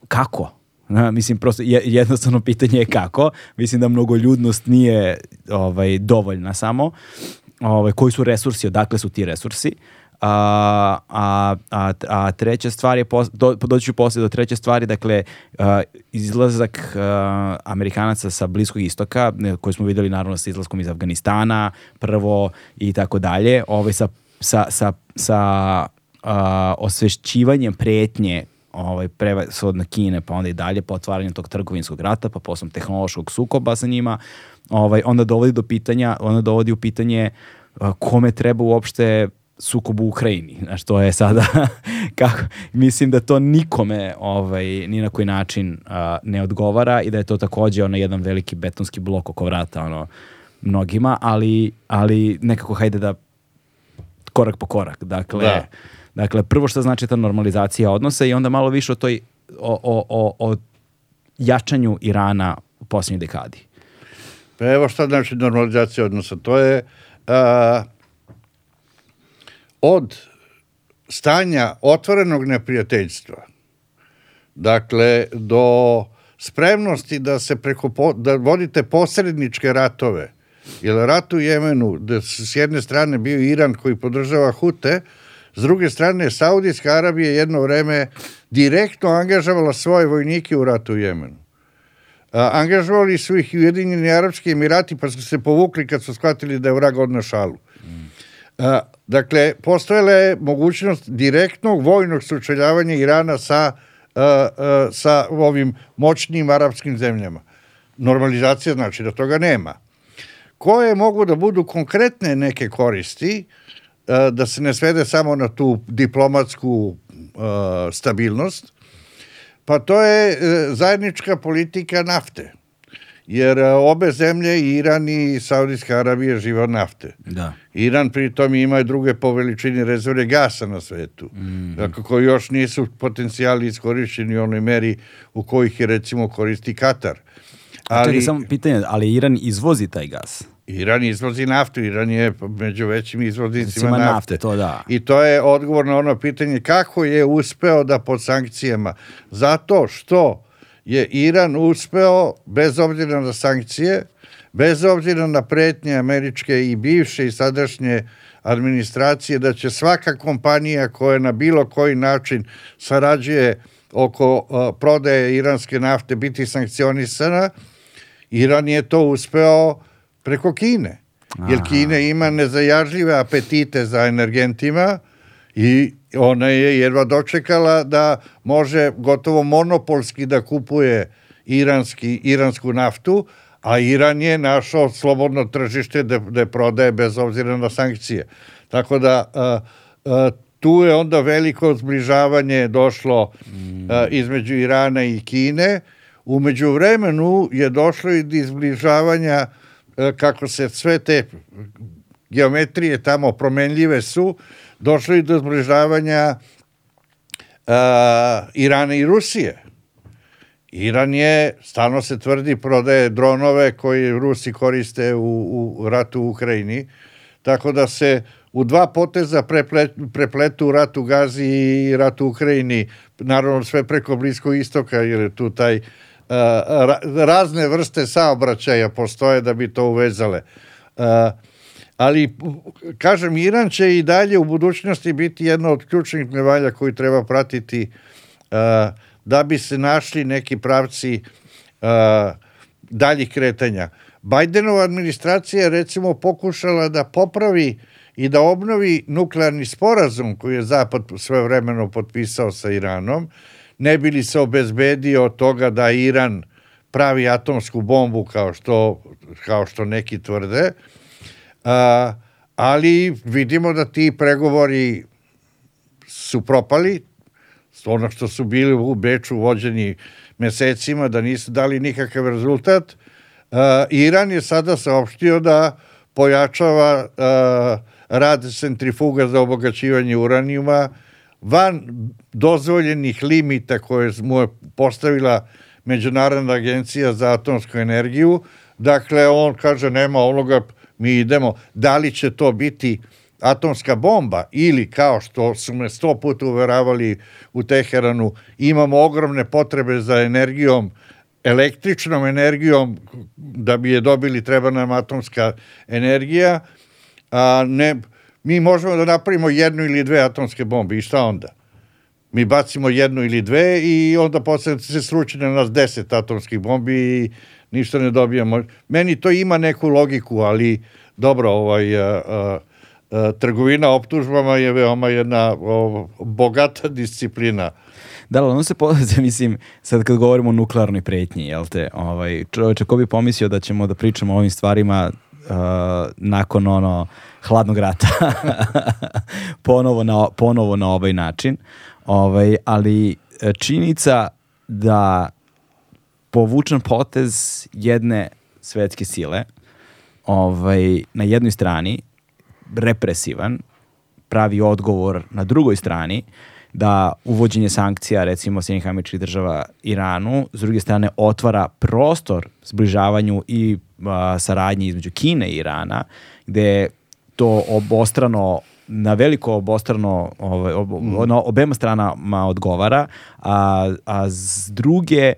kako? Na, mislim, prosto jednostavno pitanje je kako. Mislim da mnogoljudnost nije ovaj, dovoljna samo. Ovaj, koji su resursi, odakle su ti resursi. A, a, a, a treća stvar je, do, doći ću poslije do treće stvari, dakle, a, izlazak a, Amerikanaca sa Bliskog istoka, koji smo videli naravno sa izlaskom iz Afganistana, prvo i tako dalje, ovaj, sa, sa, sa, sa a, osvešćivanjem pretnje ovaj, prevasodno Kine, pa onda i dalje, pa otvaranjem tog trgovinskog rata, pa poslom tehnološkog sukoba sa njima, ovaj, onda dovodi do pitanja, onda dovodi u pitanje a, kome treba uopšte sukob u Ukrajini. Znaš, to je sada, (laughs) kako, mislim da to nikome ovaj, ni na koji način uh, ne odgovara i da je to takođe ono jedan veliki betonski blok oko vrata ono, mnogima, ali, ali nekako hajde da korak po korak. Dakle, da. dakle prvo što znači ta normalizacija odnosa i onda malo više o toj o, o, o, o jačanju Irana u posljednjoj dekadi. Pa evo šta znači normalizacija odnosa. To je uh, od stanja otvorenog neprijateljstva, dakle, do spremnosti da se preko, da vodite posredničke ratove, jer rat u Jemenu, da s jedne strane bio Iran koji podržava Hute, s druge strane Saudijska Arabija jedno vreme direktno angažovala svoje vojnike u ratu u Jemenu. A, angažovali su ih i Ujedinjeni Arabski Emirati pa su se povukli kad su shvatili da je vrag odna šalu. Mm. A, Dakle, postojala je mogućnost direktnog vojnog sučeljavanja Irana sa, uh, uh, sa ovim moćnim arapskim zemljama. Normalizacija znači da toga nema. Koje mogu da budu konkretne neke koristi, da se ne svede samo na tu diplomatsku stabilnost, pa to je zajednička politika nafte jer e, obe zemlje, Iran i Saudijska Arabija, žive od nafte. Da. Iran pritom ima druge po veličini rezerve gasa na svetu, mm. dakle, koji još nisu potencijali iskorišćeni u onoj meri u kojih je recimo koristi Katar. Ali, čekaj, samo pitanje, ali Iran izvozi taj gas? Iran izvozi naftu, Iran je među većim izvoznicima nafte. nafte. To da. I to je odgovor na ono pitanje kako je uspeo da pod sankcijama. Zato što je Iran uspeo, bez obzira na sankcije, bez obzira na pretnje američke i bivše i sadašnje administracije, da će svaka kompanija koja na bilo koji način sarađuje oko uh, prodaje iranske nafte biti sankcionisana, Iran je to uspeo preko Kine. Jer Kina ima nezajažljive apetite za energentima i ona je jedva dočekala da može gotovo monopolski da kupuje iranski, iransku naftu, a Iran je našao slobodno tržište da, da prodaje bez obzira na sankcije. Tako da a, a, tu je onda veliko zbližavanje došlo mm. a, između Irana i Kine. Umeđu vremenu je došlo i do izbližavanja kako se sve te geometrije tamo promenljive su, došlo i do zbližavanja uh, Irana i Rusije. Iran je, stalno se tvrdi, prodaje dronove koje Rusi koriste u, u ratu u Ukrajini, tako da se u dva poteza preplet, prepletu rat u Gazi i rat u Ukrajini, naravno sve preko Bliskog istoka, jer je tu taj ra, razne vrste saobraćaja postoje da bi to uvezale. Ali kažem, Iran će i dalje u budućnosti biti jedna od ključnih nevalja koju treba pratiti da bi se našli neki pravci daljih kretanja. Bajdenova administracija recimo pokušala da popravi i da obnovi nuklearni sporazum koji je Zapad sve vremeno potpisao sa Iranom, ne bi li se obezbedio od toga da Iran pravi atomsku bombu kao što, kao što neki tvrde, a, ali vidimo da ti pregovori su propali, ono što su bili u Beču vođeni mesecima, da nisu dali nikakav rezultat. Uh, Iran je sada saopštio da pojačava uh, rad centrifuga za obogaćivanje uranijuma van dozvoljenih limita koje mu je postavila Međunarodna agencija za atomsku energiju. Dakle, on kaže nema onoga, mi idemo. Da li će to biti atomska bomba ili kao što su me sto puta uveravali u Teheranu, imamo ogromne potrebe za energijom, električnom energijom, da bi je dobili treba nam atomska energija, a ne, mi možemo da napravimo jednu ili dve atomske bombe i šta onda? Mi bacimo jednu ili dve i onda posle se sruči na nas deset atomskih bombi i ništa ne dobijamo. Meni to ima neku logiku, ali dobro, ovaj, a, a, a, trgovina optužbama je veoma jedna o, bogata disciplina. Da, ali ono se podaze, (laughs) mislim, sad kad govorimo o nuklearnoj pretnji, jel te, ovaj, čoveče, ko bi pomislio da ćemo da pričamo o ovim stvarima uh, nakon ono hladnog rata (laughs) ponovo, na, ponovo na ovaj način. Ovaj, ali e, činjenica da povučen potez jedne svetske sile ovaj, na jednoj strani represivan pravi odgovor na drugoj strani da uvođenje sankcija recimo Sjednih američkih država Iranu s druge strane otvara prostor zbližavanju i saradnji između Kine i Irana gde to obostrano na veliko obostrano ovaj, ob, mm. na obema stranama odgovara, a, a s druge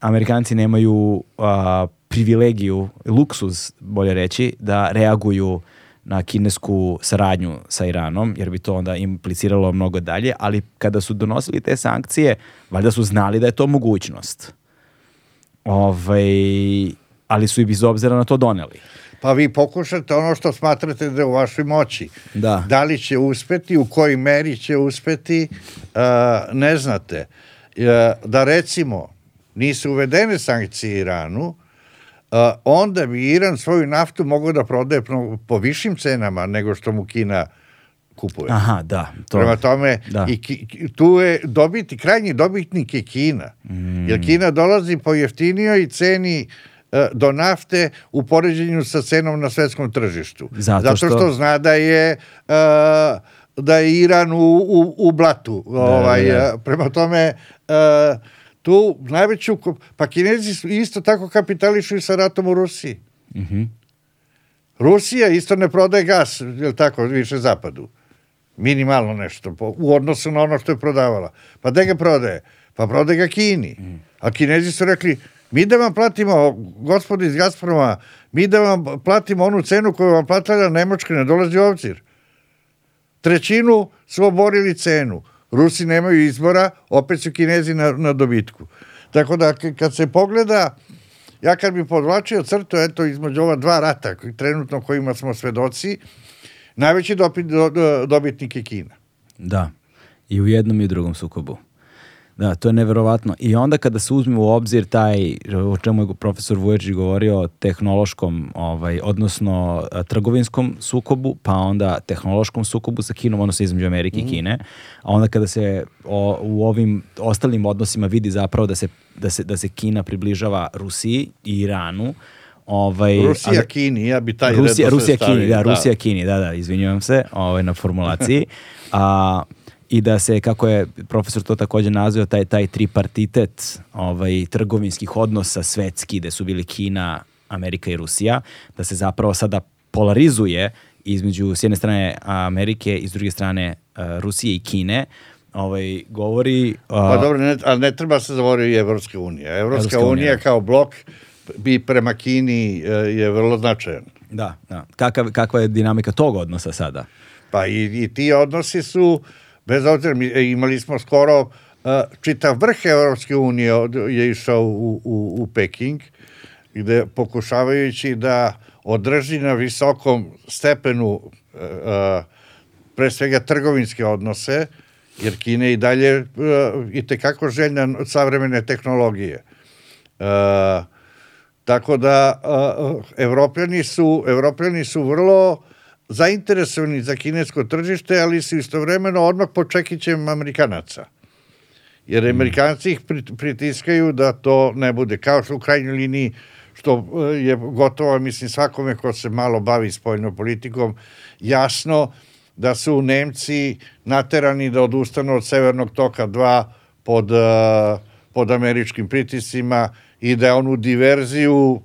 Amerikanci nemaju a, privilegiju, luksuz, bolje reći, da reaguju na kinesku saradnju sa Iranom, jer bi to onda impliciralo mnogo dalje, ali kada su donosili te sankcije, valjda su znali da je to mogućnost. Ovaj, ali su i bez obzira na to doneli pa vi pokušate ono što smatrate da je u vašoj moći. Da. Da li će uspeti, u kojoj meri će uspeti, uh, ne znate. Uh, da recimo nisu uvedene sankcije Iranu, uh, onda bi Iran svoju naftu mogao da prodaje po višim cenama nego što mu Kina kupuje. Aha, da. To, Prema tome, da. i ki, tu je dobiti, krajnji dobitnik je Kina. Mm. Jer Kina dolazi po jeftinijoj ceni uh, do nafte u poređenju sa cenom na svetskom tržištu. Zato, Zato što... što zna da je uh, da je Iran u, u, u blatu. Da, ovaj, da, da. Prema tome, tu najveću... Pa Kinezi isto tako kapitališu i sa ratom u Rusiji. Mm -hmm. Rusija isto ne prodaje gas, je tako, više zapadu. Minimalno nešto, po, u odnosu na ono što je prodavala. Pa gde ga prodaje? Pa prodaje ga Kini. Mm. A Kinezi su rekli, Mi da vam platimo, gospodi iz Gazproma, mi da vam platimo onu cenu koju vam platila Nemačka, ne dolazi u obzir. Trećinu su oborili cenu. Rusi nemaju izbora, opet su Kinezi na, na dobitku. Tako da kad se pogleda, ja kad bi podvlačio crtu, eto, između ova dva rata, trenutno kojima smo svedoci, najveći dobit, do, dobitnik je Kina. Da, i u jednom i u drugom sukobu. Da, to je neverovatno. I onda kada se uzme u obzir taj, o čemu je profesor Vuječić govorio, tehnološkom, ovaj, odnosno trgovinskom sukobu, pa onda tehnološkom sukobu sa Kinom, odnosno između Amerike mm. i mhm. Kine, a onda kada se o, u ovim ostalim odnosima vidi zapravo da se, da se, da se Kina približava Rusiji i Iranu, Ovaj, Rusija ali, Kini, ja bi taj Rusija, Rusija Kini, da, da, Rusija Kini, da, da, izvinjujem se ovaj, na formulaciji. (laughs) a, i da se, kako je profesor to takođe nazvao, taj, taj tripartitet ovaj, trgovinskih odnosa svetski, gde su bili Kina, Amerika i Rusija, da se zapravo sada polarizuje između s jedne strane Amerike i s druge strane uh, Rusije i Kine, ovaj, govori... Uh, pa dobro, ne, ali ne treba se zavoriti i Evropska unija. Evropska, Evropska unija, unija kao blok bi prema Kini uh, je vrlo značajan. Da, da. Kakav, kakva je dinamika tog odnosa sada? Pa i, i ti odnosi su, bez obzira, mi, e, imali smo skoro uh, čitav vrh Evropske unije od- je išao u, u, u Peking, gde pokušavajući da održi na visokom stepenu uh, uh, pre svega trgovinske odnose, jer Kina i dalje uh, i tekako željna savremene tehnologije. Uh, tako da uh, evropljani su evropljani su vrlo zainteresovani za kinesko tržište, ali su istovremeno odmah pod čekićem Amerikanaca. Jer Amerikanci ih prit- pritiskaju da to ne bude. Kao što u krajnjoj liniji, što uh, je gotovo, mislim, svakome ko se malo bavi spoljnom politikom, jasno da su Nemci naterani da odustanu od Severnog toka 2 pod, uh, pod američkim pritiscima i da je onu diverziju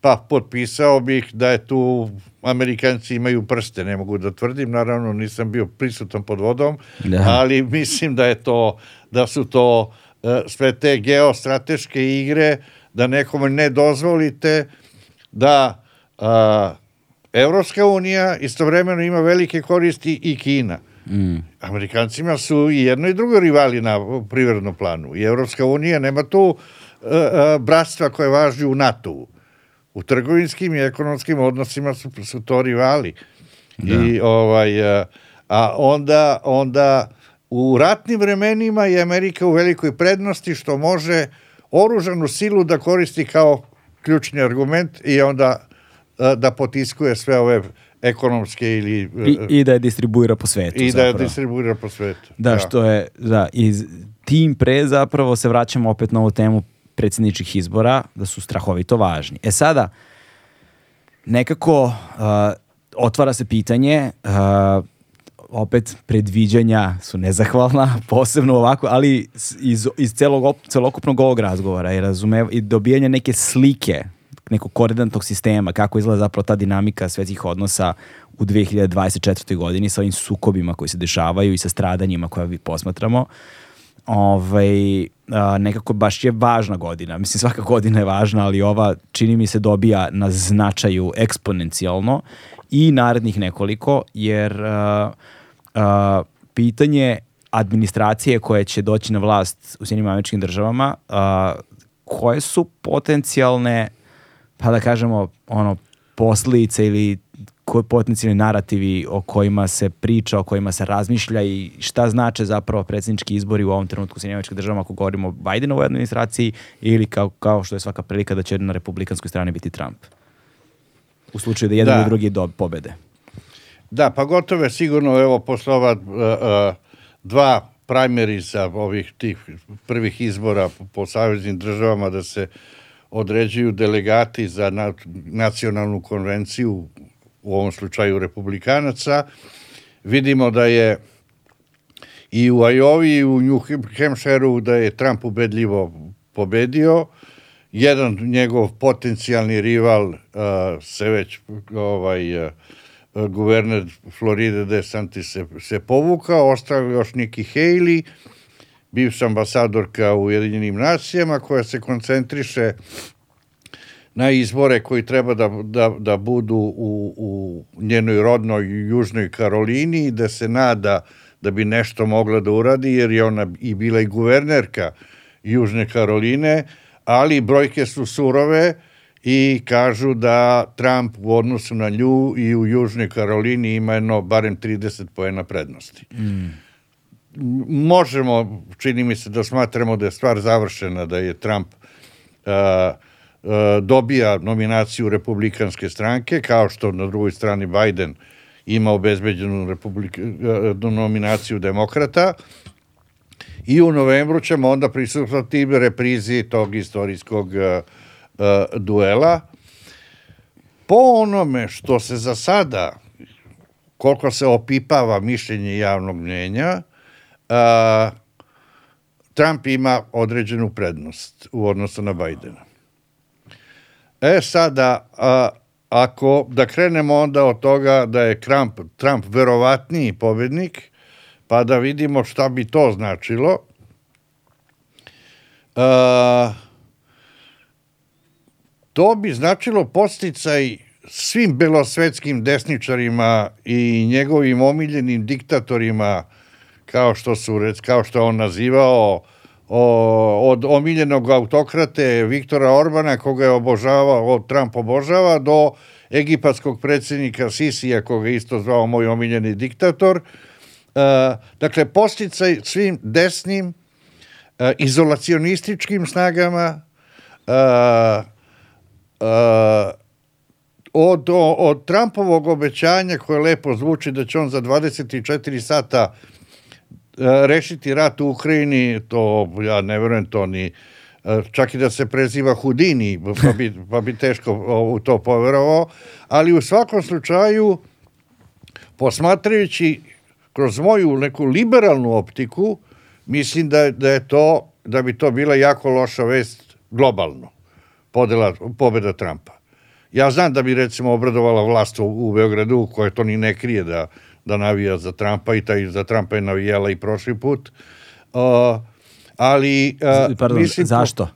pa potpisao bih da je tu Amerikanci imaju prste, ne mogu da tvrdim, naravno nisam bio prisutan pod vodom, Da. ali mislim da je to da su to e, sve te geostrateške igre da nekome ne dozvolite da a, Evropska unija istovremeno ima velike koristi i Kina. Mm. Amerikancima su i jedno i drugo rivali na privrednom planu. I Evropska unija nema tu e, e, bratstva koje važi u NATO-u. U trgovinskim i ekonomskim odnosima su, su to rivali. I ovaj, e, a onda, onda u ratnim vremenima je Amerika u velikoj prednosti što može oružanu silu da koristi kao ključni argument i onda e, da potiskuje sve ove ekonomske ili e, I, I da je distribuira po svetu. i da je zapravo. distribuira po svetu. Da, što je, da, iz tim pre zapravo se vraćamo opet na ovu temu predsjedničkih izbora, da su strahovito važni. E sada, nekako uh, otvara se pitanje, uh, opet predviđanja su nezahvalna, (laughs) posebno ovako, ali iz, iz celog, celokupnog ovog razgovora i, razume, i dobijanja neke slike nekog koordinatnog sistema, kako izgleda zapravo ta dinamika svetskih odnosa u 2024. godini sa ovim sukobima koji se dešavaju i sa stradanjima koja vi posmatramo, ovaj, a, nekako baš je važna godina. Mislim, svaka godina je važna, ali ova čini mi se dobija na značaju eksponencijalno i narednih nekoliko, jer a, a, pitanje administracije koje će doći na vlast u Sjedinjim američkim državama, a, koje su potencijalne, pa da kažemo, ono, posljedice ili koji potencijalni narativi o kojima se priča, o kojima se razmišlja i šta znače zapravo predsjednički izbori u ovom trenutku u Sjedinjavačkih državama ako govorimo o Bidenovoj administraciji ili kao, kao što je svaka prilika da će na republikanskoj strani biti Trump. U slučaju da jedan Da. ili drugi do pobede. Da, pa gotovo je sigurno, evo, posle ova uh, uh, dva primeriza ovih tih prvih izbora po, po saveznim državama da se određuju delegati za na, nacionalnu konvenciju, u ovom slučaju republikanaca. Vidimo da je i u Iowa i u New Hampshireu da je Trump ubedljivo pobedio. Jedan njegov potencijalni rival uh, se već ovaj uh, guverner Floride DeSantis se, se povukao, ostao još Nikki Haley, bivša ambasadorka u Ujedinjenim nacijama koja se koncentriše na izbore koji treba da, da, da budu u, u njenoj rodnoj Južnoj Karolini i da se nada da bi nešto mogla da uradi, jer je ona i bila i guvernerka Južne Karoline, ali brojke su surove i kažu da Trump u odnosu na nju i u Južnoj Karolini ima jedno barem 30 pojena prednosti. Možemo, čini mi se da smatramo da je stvar završena, da je Trump uh, dobija nominaciju republikanske stranke, kao što na drugoj strani Biden ima obezbeđenu republik, uh, nominaciju demokrata, i u novembru ćemo onda prisutiti reprizi tog istorijskog uh, duela. Po onome što se za sada, koliko se opipava mišljenje javnog mnjenja, uh, Trump ima određenu prednost u odnosu na Bajdena. E sada, a, ako da krenemo onda od toga da je Trump, Trump verovatniji pobednik, pa da vidimo šta bi to značilo. A, to bi značilo posticaj svim belosvetskim desničarima i njegovim omiljenim diktatorima, kao što su kao što on nazivao o, od omiljenog autokrate Viktora Orbana koga je obožavao, Trump obožava do egipatskog predsjednika Sisija koga je isto zvao moj omiljeni diktator. E, dakle, posticaj svim desnim e, izolacionističkim snagama e, e, od, od Trumpovog obećanja koje lepo zvuči da će on za 24 sata E, rešiti rat u Ukrajini, to ja ne verujem to ni e, čak i da se preziva Hudini, pa bi, pa bi teško u to poverovao, ali u svakom slučaju, posmatrajući kroz moju neku liberalnu optiku, mislim da, da je to, da bi to bila jako loša vest globalno, podela, pobeda Trumpa. Ja znam da bi recimo obradovala vlast u, u Beogradu, koja to ni ne krije da da navija za Trumpa i taj za Trumpa je navijala i prošli put. Uh, ali uh, Pardon, mislim, zašto?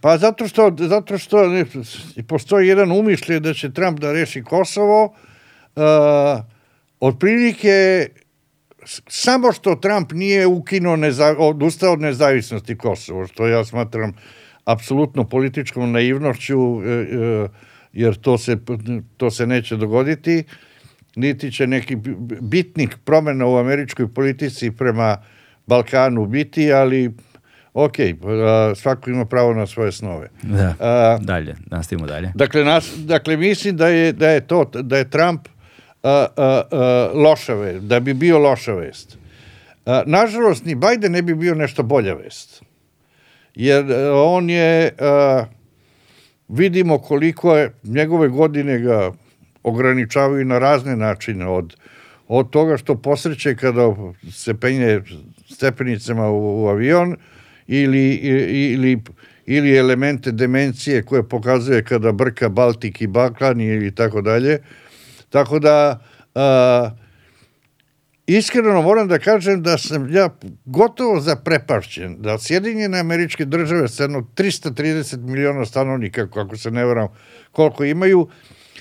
Pa zato što, zato što ne, postoji jedan umišlje da će Trump da reši Kosovo, uh, otprilike samo što Trump nije ukinuo, neza, odustao od nezavisnosti Kosova, što ja smatram apsolutno političkom naivnošću, uh, jer to se, to se neće dogoditi, uh, niti će neki bitnih promena u američkoj politici prema Balkanu biti, ali ok, svako ima pravo na svoje snove. Da, a, dalje, nastavimo dalje. Dakle, nas, dakle, mislim da je, da je to, da je Trump a, a, loša vest, da bi bio loša vest. Nažalost, ni Biden ne bi bio nešto bolja vest. Jer on je, vidimo koliko je, njegove godine ga ograničavaju na razne načine, od, od toga što posreće kada se penje stepenicama u, u avion ili, ili, ili elemente demencije koje pokazuje kada brka Baltik i Balkan ili tako dalje. Tako da a, iskreno moram da kažem da sam ja gotovo zaprepašćen da Sjedinjene američke države sa jedno 330 miliona stanovnika, kako se ne varam koliko imaju,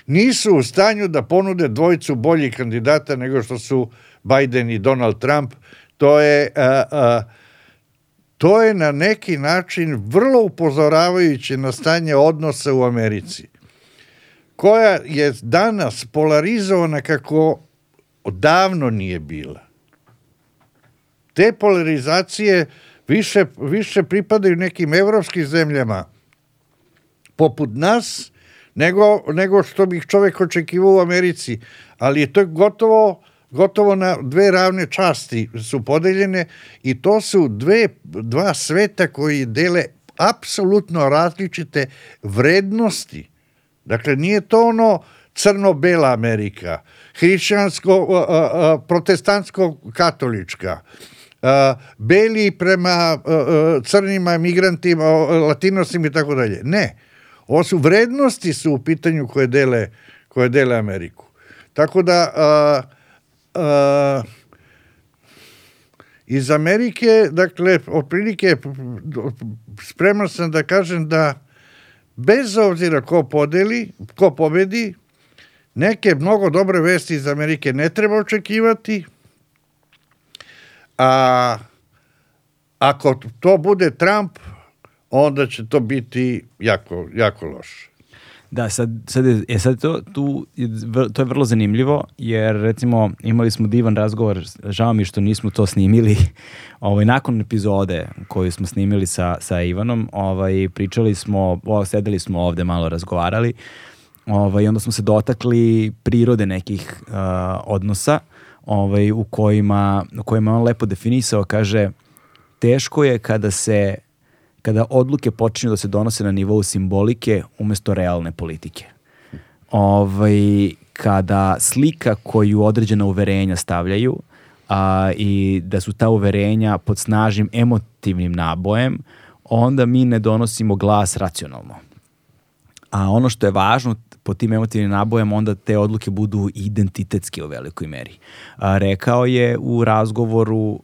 nisu u stanju da ponude dvojicu boljih kandidata nego što su Biden i Donald Trump. To je, a, a, to je na neki način vrlo upozoravajuće na stanje odnosa u Americi, koja je danas polarizovana kako odavno nije bila. Te polarizacije više, više pripadaju nekim evropskim zemljama poput nas, nego, nego što bih čovek očekivao u Americi. Ali je to gotovo gotovo na dve ravne časti su podeljene i to su dve, dva sveta koji dele apsolutno različite vrednosti. Dakle, nije to ono crno-bela Amerika, hrišćansko, protestantsko-katolička, beli prema crnima, migrantima, latinosima i tako dalje. Ne. Ovo su vrednosti su u pitanju koje dele, koje dele Ameriku. Tako da a, a, iz Amerike, dakle, otprilike spreman sam da kažem da bez obzira ko podeli, ko pobedi, neke mnogo dobre vesti iz Amerike ne treba očekivati, a ako to bude Trump, onda će to biti jako, jako loše. Da, sad, sad, je, je sad to, tu, to je vrlo zanimljivo, jer recimo imali smo divan razgovor, žao mi što nismo to snimili, (laughs) ovaj, nakon epizode koju smo snimili sa, sa Ivanom, ovaj, pričali smo, o, sedeli smo ovde, malo razgovarali, ovaj, onda smo se dotakli prirode nekih uh, odnosa, ovaj, u kojima, u kojima on lepo definisao, kaže, teško je kada se kada odluke počinju da se donose na nivou simbolike umesto realne politike. Ovaj, kada slika koju određena uverenja stavljaju a, i da su ta uverenja pod snažnim emotivnim nabojem, onda mi ne donosimo glas racionalno. A ono što je važno pod tim emotivnim nabojem, onda te odluke budu identitetske u velikoj meri. A, rekao je u razgovoru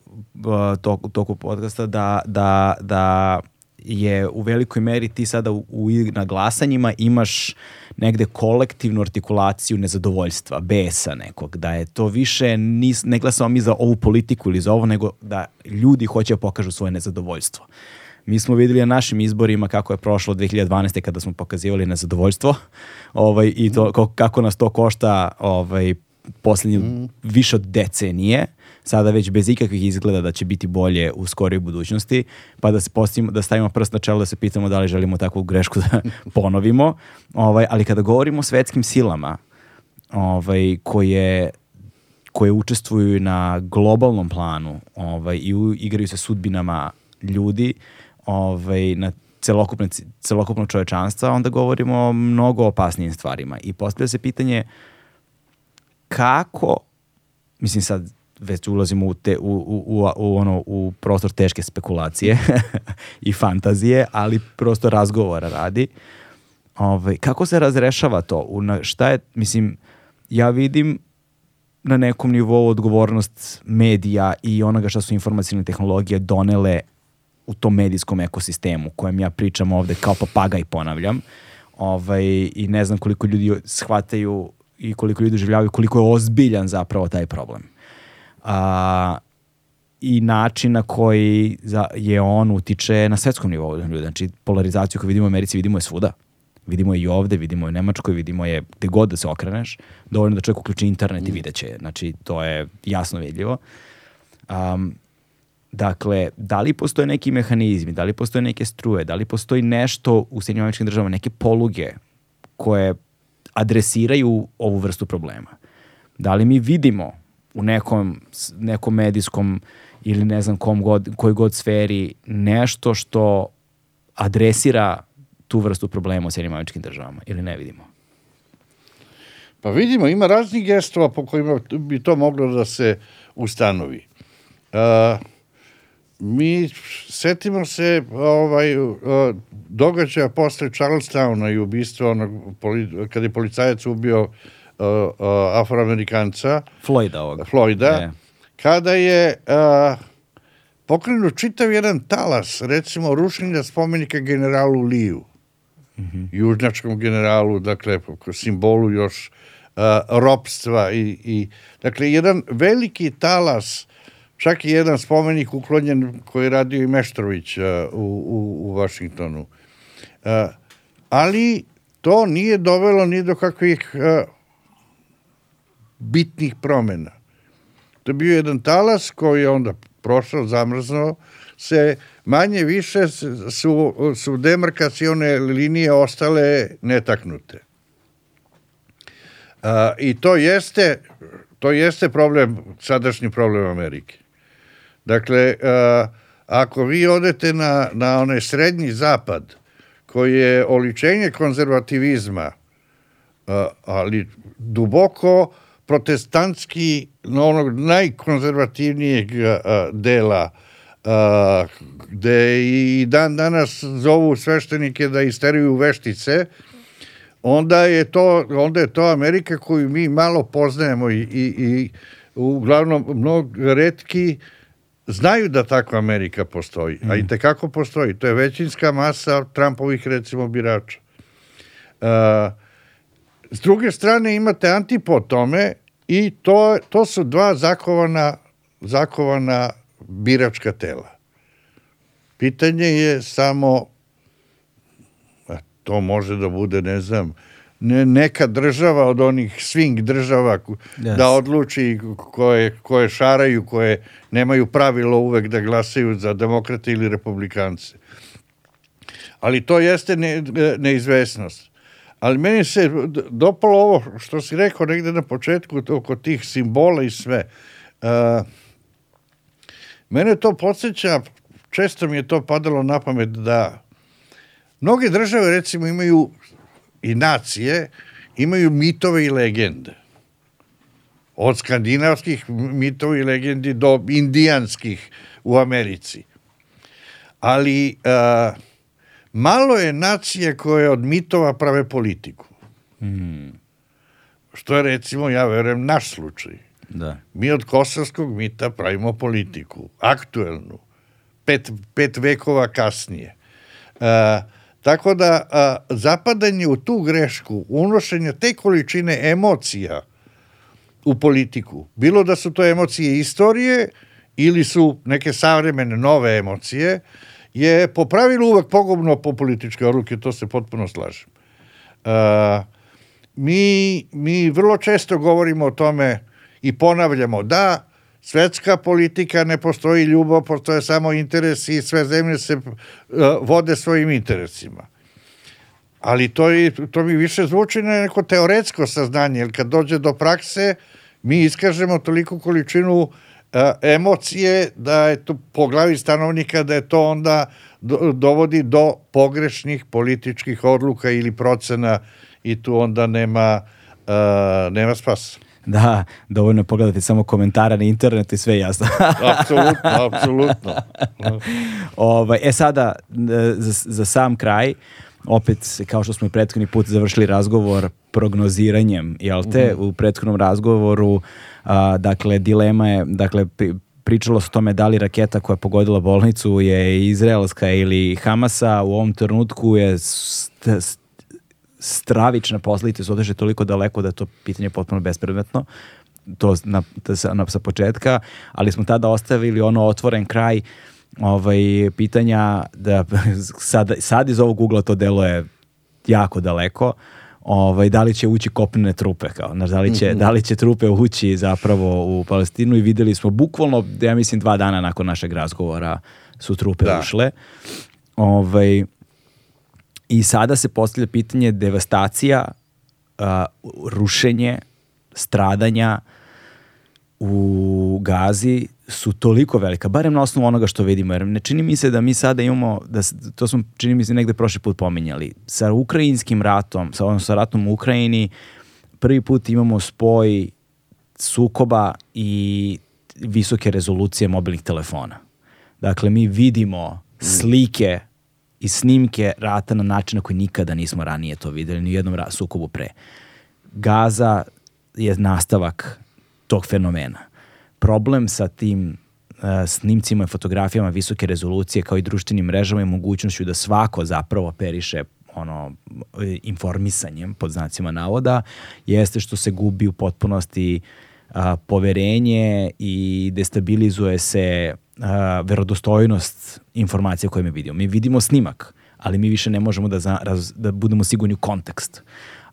a, toku, toku podcasta da, da, da je u velikoj meri ti sada u, u, na glasanjima imaš negde kolektivnu artikulaciju nezadovoljstva, besa nekog, da je to više, nis, ne glasamo mi za ovu politiku ili za ovo, nego da ljudi hoće da pokažu svoje nezadovoljstvo. Mi smo videli na našim izborima kako je prošlo 2012. kada smo pokazivali nezadovoljstvo ovaj, i to, kako nas to košta ovaj, poslednje mm. više od decenije, sada već bez ikakvih izgleda da će biti bolje u skorijoj budućnosti, pa da se postavimo, da stavimo prst na čelo da se pitamo da li želimo takvu grešku da (laughs) ponovimo. Ovaj, ali kada govorimo o svetskim silama ovaj, koje koje učestvuju na globalnom planu ovaj, i u, igraju se sudbinama ljudi ovaj, na celokupne, celokupno čovečanstva, onda govorimo o mnogo opasnijim stvarima. I postavlja se pitanje kako, mislim sad već ulazimo u, te, u, u, u, ono, u prostor teške spekulacije (laughs) i fantazije, ali prosto razgovora radi. Ovaj, kako se razrešava to? U, na, šta je, mislim, ja vidim na nekom nivou odgovornost medija i onoga što su informacijne tehnologije donele u tom medijskom ekosistemu kojem ja pričam ovde kao papagaj ponavljam ovaj, i ne znam koliko ljudi shvataju i koliko ljudi doživljavaju koliko je ozbiljan zapravo taj problem. A, i način na koji za, je on utiče na svetskom nivou ljudi. Znači, polarizaciju koju vidimo u Americi vidimo je svuda. Vidimo je i ovde, vidimo je u Nemačkoj, vidimo je gde god da se okreneš. Dovoljno da čovjek uključi internet i mm. vidjet će. Znači, to je jasno vidljivo. Um, Dakle, da li postoje neki mehanizmi, da li postoje neke struje, da li postoji nešto u Sjedinjim američkim državama, neke poluge koje adresiraju ovu vrstu problema? Da li mi vidimo u nekom, nekom medijskom ili ne znam kom god, koj god sferi nešto što adresira tu vrstu problema u Sjedinjim američkim državama ili ne vidimo? Pa vidimo, ima raznih gestova po kojima bi to moglo da se ustanovi. Uh, mi setimo se ovaj događaja posle Charlestowna i ubistva onog kada je policajac ubio uh, uh, afroamerikanca Floyda ovog. Floyda kada je uh, pokrenut čitav jedan talas recimo rušenja spomenika generalu Liju mm -hmm. južnjačkom generalu dakle simbolu još uh, ropstva i, i dakle jedan veliki talas Čak i jedan spomenik uklonjen koji je radio i Meštrović uh, u, u, u Vašingtonu. Uh, ali to nije dovelo ni do kakvih uh, bitnih promena. To je bio jedan talas koji je onda prošao, zamrznuo, se manje više su, su demarkacione linije ostale netaknute. Uh, I to jeste, to jeste problem, sadašnji problem Amerike. Dakle, uh, ako vi odete na, na onaj srednji zapad, koji je oličenje konzervativizma, uh, ali duboko protestantski, na onog najkonzervativnijeg uh, dela, uh, gde i dan danas zovu sveštenike da isteruju veštice, onda je to, onda je to Amerika koju mi malo poznajemo i, i, i uglavnom mnogo redki znaju da takva Amerika postoji, a i mm. tekako postoji. To je većinska masa Trumpovih, recimo, birača. Uh, s druge strane imate antipod tome i to, to su dva zakovana, zakovana biračka tela. Pitanje je samo, a to može da bude, ne znam, ne, neka država od onih swing država yes. da odluči koje, koje šaraju, koje nemaju pravilo uvek da glasaju za demokrate ili republikance. Ali to jeste ne, neizvesnost. Ali meni se dopalo ovo što si rekao negde na početku oko tih simbola i sve. Uh, mene to podsjeća, često mi je to padalo na pamet da mnoge države recimo imaju i nacije imaju mitove i legende. Od skandinavskih mitova i legendi do indijanskih u Americi. Ali a, malo je nacije koje od mitova prave politiku. Mm. Što je recimo, ja verujem, naš slučaj. Da. Mi od kosovskog mita pravimo politiku, aktuelnu, pet, pet vekova kasnije. E, tako da a, zapadanje u tu grešku, unošenje te količine emocija u politiku, bilo da su to emocije istorije ili su neke savremene nove emocije, je po pravilu uvek pogubno po političke odluke, to se potpuno slažem. E, mi, mi vrlo često govorimo o tome i ponavljamo da svetska politika ne postoji ljubav, postoje samo interesi i sve zemlje se uh, vode svojim interesima. Ali to, je, to mi više zvuči na neko teoretsko saznanje, jer kad dođe do prakse, mi iskažemo toliku količinu uh, emocije da je to po glavi stanovnika da je to onda do, dovodi do pogrešnih političkih odluka ili procena i tu onda nema, uh, nema spasa. Da, dovoljno je pogledati samo komentare na internetu i sve je jasno. (laughs) apsolutno, apsolutno. (laughs) ovaj, e sada, za, za sam kraj, opet, kao što smo i prethodni put završili razgovor prognoziranjem, jel te? Mm. U prethodnom razgovoru, a, dakle, dilema je, dakle, pričalo se o tome da li raketa koja je pogodila bolnicu je izraelska ili Hamasa, u ovom trenutku je st, st, stravične posledice su otišle toliko daleko da to pitanje je potpuno bespredmetno to na, sa, na, sa početka, ali smo tada ostavili ono otvoren kraj ovaj, pitanja da (laughs) sad, sad iz ovog ugla to delo je jako daleko ovaj, da li će ući kopnene trupe, kao, znaš, da, li će, mm -hmm. da li će trupe ući zapravo u Palestinu i videli smo bukvalno, ja mislim dva dana nakon našeg razgovora su trupe da. ušle. Ovaj, I sada se postavlja pitanje devastacija, uh, rušenje, stradanja u Gazi su toliko velika, barem na osnovu onoga što vidimo, jer ne čini mi se da mi sada imamo, da, to smo čini mi se negde prošli put pominjali, sa ukrajinskim ratom, sa, sa ratom u Ukrajini, prvi put imamo spoj sukoba i visoke rezolucije mobilnih telefona. Dakle, mi vidimo slike i snimke rata na način na koji nikada nismo ranije to videli, ni u jednom sukobu pre. Gaza je nastavak tog fenomena. Problem sa tim uh, snimcima i fotografijama visoke rezolucije kao i društvenim mrežama i mogućnošću da svako zapravo periše ono informisanjem pod znacima navoda jeste što se gubi u potpunosti a, poverenje i destabilizuje se a, verodostojnost informacija koje mi vidimo. Mi vidimo snimak, ali mi više ne možemo da, za, raz, da budemo sigurni u kontekst.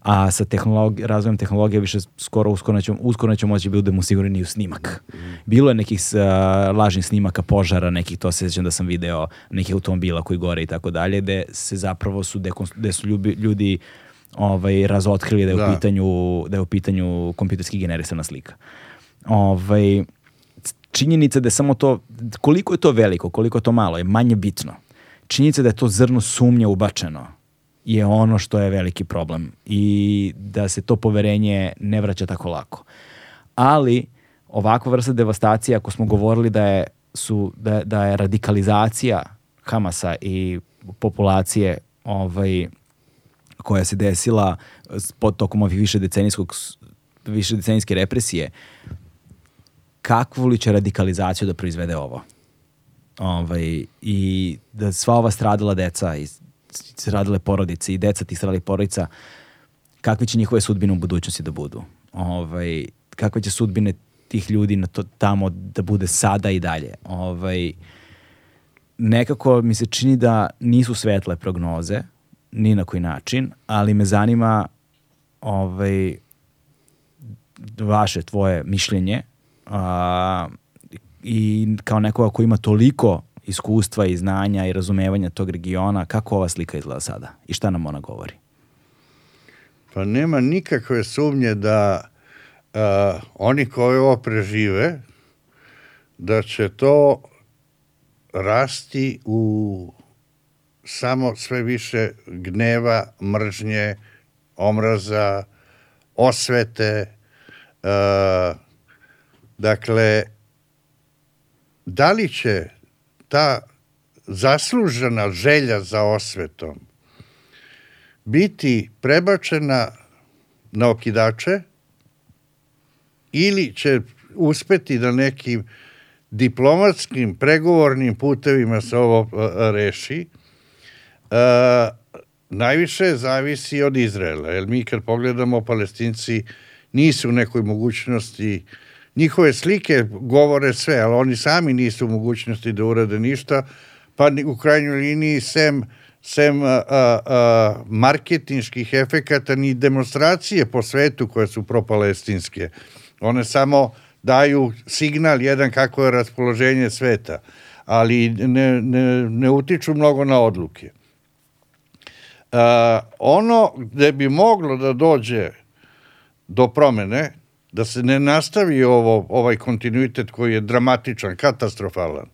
A sa tehnologi, razvojem tehnologije više skoro uskoro nećemo, uskoro nećemo moći da budemo sigurni ni u snimak. Bilo je nekih uh, lažnih snimaka požara, nekih to se sjećam da sam video, nekih automobila koji gore i tako dalje, gde se zapravo su, gde su ljudi, ljudi ovaj, razotkrili da je, da. U pitanju, da je u pitanju kompjuterski generisana slika. Ovaj, činjenica da je samo to, koliko je to veliko, koliko je to malo, je manje bitno. Činjenica da je to zrno sumnje ubačeno je ono što je veliki problem i da se to poverenje ne vraća tako lako. Ali ovakva vrsta devastacije, ako smo govorili da je, su, da, da je radikalizacija Hamasa i populacije ovaj, koja se desila pod tokom ovih više decenijskog više decenijske represije kakvu li će radikalizaciju da proizvede ovo? Ovaj, I da sva ova stradala deca i stradale porodice i deca tih stradalih porodica, kakve će njihove sudbine u budućnosti da budu? Ovaj, kakve će sudbine tih ljudi na to, tamo da bude sada i dalje? Ovaj, nekako mi se čini da nisu svetle prognoze, ni na koji način, ali me zanima ovaj, vaše, tvoje mišljenje a, i kao nekoga ko ima toliko iskustva i znanja i razumevanja tog regiona, kako ova slika izgleda sada i šta nam ona govori? Pa nema nikakve sumnje da uh, oni koji ovo prežive, da će to rasti u samo sve više gneva, mržnje, omraza, osvete. Uh, dakle, da li će ta zaslužena želja za osvetom biti prebačena na okidače ili će uspeti da nekim diplomatskim pregovornim putevima se ovo reši, najviše zavisi od Izraela, jer mi kad pogledamo palestinci nisu u nekoj mogućnosti njihove slike govore sve, ali oni sami nisu u mogućnosti da urade ništa, pa u krajnjoj liniji sem sem a, a, marketinških efekata ni demonstracije po svetu koje su propalestinske. One samo daju signal jedan kako je raspoloženje sveta, ali ne, ne, ne utiču mnogo na odluke. A, ono gde bi moglo da dođe do promene, da se ne nastavi ovo, ovaj kontinuitet koji je dramatičan, katastrofalan,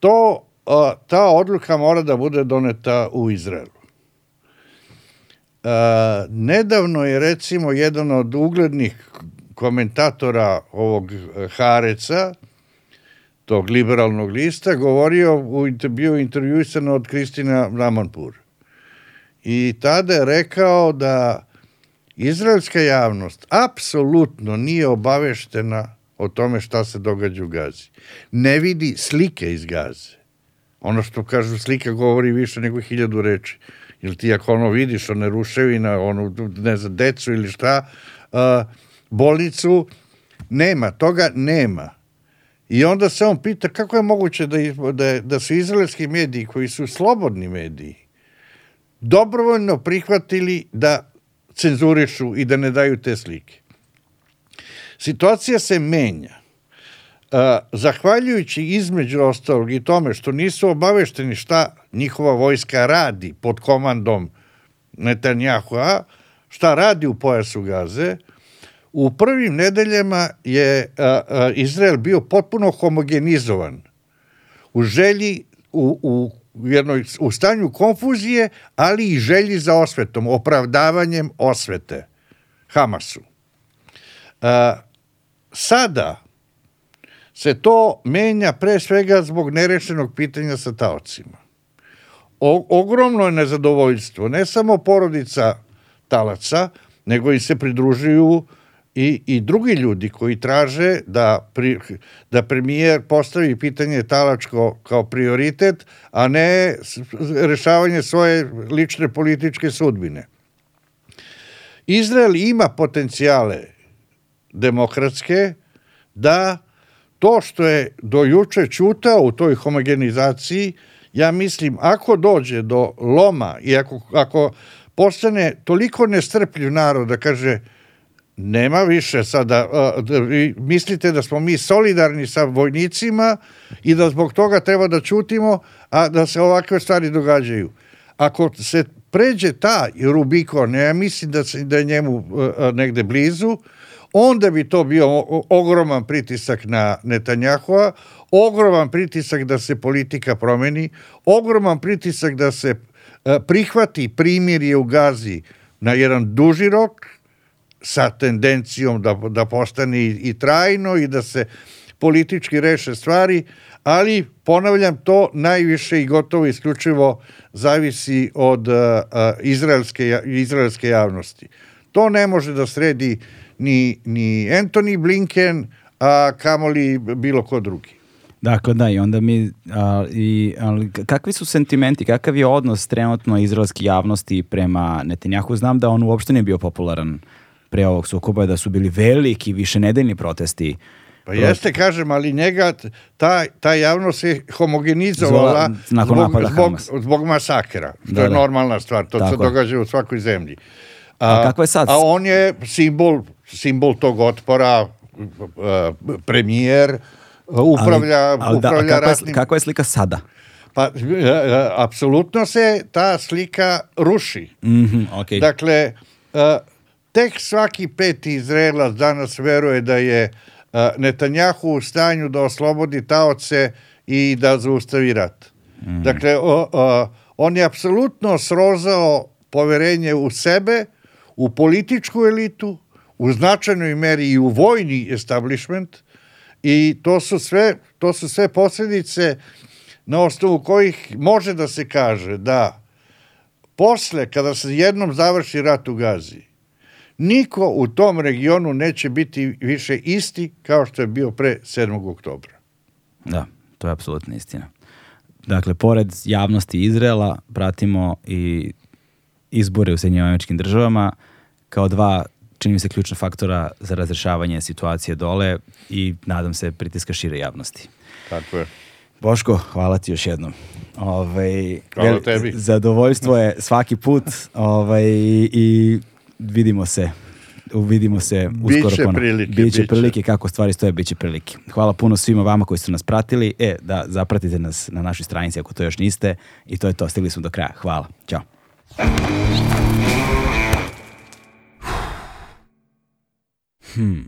to ta odluka mora da bude doneta u Izraelu. nedavno je recimo jedan od uglednih komentatora ovog Hareca, tog liberalnog lista, govorio, u, bio intervjuisan od Kristina Ramanpur. I tada je rekao da izraelska javnost apsolutno nije obaveštena o tome šta se događa u Gazi. Ne vidi slike iz Gaze ono što kažu slika govori više nego hiljadu reči. Ili ti ako ono vidiš, one ruševina, ono, ne znam, decu ili šta, uh, bolnicu, nema, toga nema. I onda se on pita kako je moguće da, da, da su izraelski mediji, koji su slobodni mediji, dobrovoljno prihvatili da cenzurišu i da ne daju te slike. Situacija se menja zahvaljujući između ostalog i tome što nisu obavešteni šta njihova vojska radi pod komandom Netanjahua, šta radi u pojasu Gaze, u prvim nedeljama je a, a, Izrael bio potpuno homogenizovan u želji, u, u, jednoj, u stanju konfuzije, ali i želji za osvetom, opravdavanjem osvete Hamasu. A, sada, se to menja pre svega zbog nerešenog pitanja sa taocima. O, ogromno je nezadovoljstvo, ne samo porodica talaca, nego i se pridružuju i, i drugi ljudi koji traže da, pri, da premijer postavi pitanje talačko kao prioritet, a ne rešavanje svoje lične političke sudbine. Izrael ima potencijale demokratske da to što je do juče čutao u toj homogenizaciji, ja mislim, ako dođe do loma i ako, ako postane toliko nestrpljiv narod da kaže nema više sada, da vi mislite da smo mi solidarni sa vojnicima i da zbog toga treba da čutimo, a da se ovakve stvari događaju. Ako se pređe ta Rubikon, ja mislim da, se, da je njemu negde blizu, onda bi to bio ogroman pritisak na Netanjahua, ogroman pritisak da se politika promeni, ogroman pritisak da se prihvati primirje u Gazi na jedan duži rok sa tendencijom da, da postane i, i trajno i da se politički reše stvari, ali ponavljam to najviše i gotovo isključivo zavisi od uh, izraelske, izraelske javnosti. To ne može da sredi ni, ni Anthony Blinken, a kamoli bilo ko drugi. Dakle, da, i onda mi, a, i, ali, kakvi su sentimenti, kakav je odnos trenutno izraelske javnosti prema Netanjahu? Znam da on uopšte nije bio popularan pre ovog sukoba, da su bili veliki, više nedeljni protesti Pa jeste, kažem, ali njega, ta, ta javnost se homogenizovala Zvala, zbog, zbog, zbog masakra, što da, je da. normalna stvar, to Tako se događa u svakoj zemlji. A, a kako je sad? A on je simbol simbol tog otpora, premijer, upravlja, ali, ali da, upravlja kakva, ratnim... je, kakva je slika sada? Pa, e, e, apsolutno se ta slika ruši. Mm -hmm, okay. Dakle, e, tek svaki peti Izraelac danas veruje da je Netanjahu u stanju da oslobodi taoce i da zaustavi rat. Mm. Dakle, o, o, on je apsolutno srozao poverenje u sebe, u političku elitu, u značajnoj meri i u vojni establishment i to su sve, to su sve posljedice na osnovu kojih može da se kaže da posle, kada se jednom završi rat u Gazi, niko u tom regionu neće biti više isti kao što je bio pre 7. oktobra. Da, to je apsolutna istina. Dakle, pored javnosti Izrela, pratimo i izbore u Sjedinjim američkim državama kao dva čini mi se ključna faktora za razrešavanje situacije dole i nadam se pritiska šire javnosti. Tako je. Boško, hvala ti još jednom. Ovaj, Hvala tebi. Zadovoljstvo je svaki put ovaj, i vidimo se vidimo se uskoro Biće ponovo. prilike, Biće biće. prilike kako stvari stoje, biće prilike. Hvala puno svima vama koji su nas pratili. E, da zapratite nas na našoj stranici ako to još niste. I to je to, stigli smo do kraja. Hvala. Ćao. Hmm.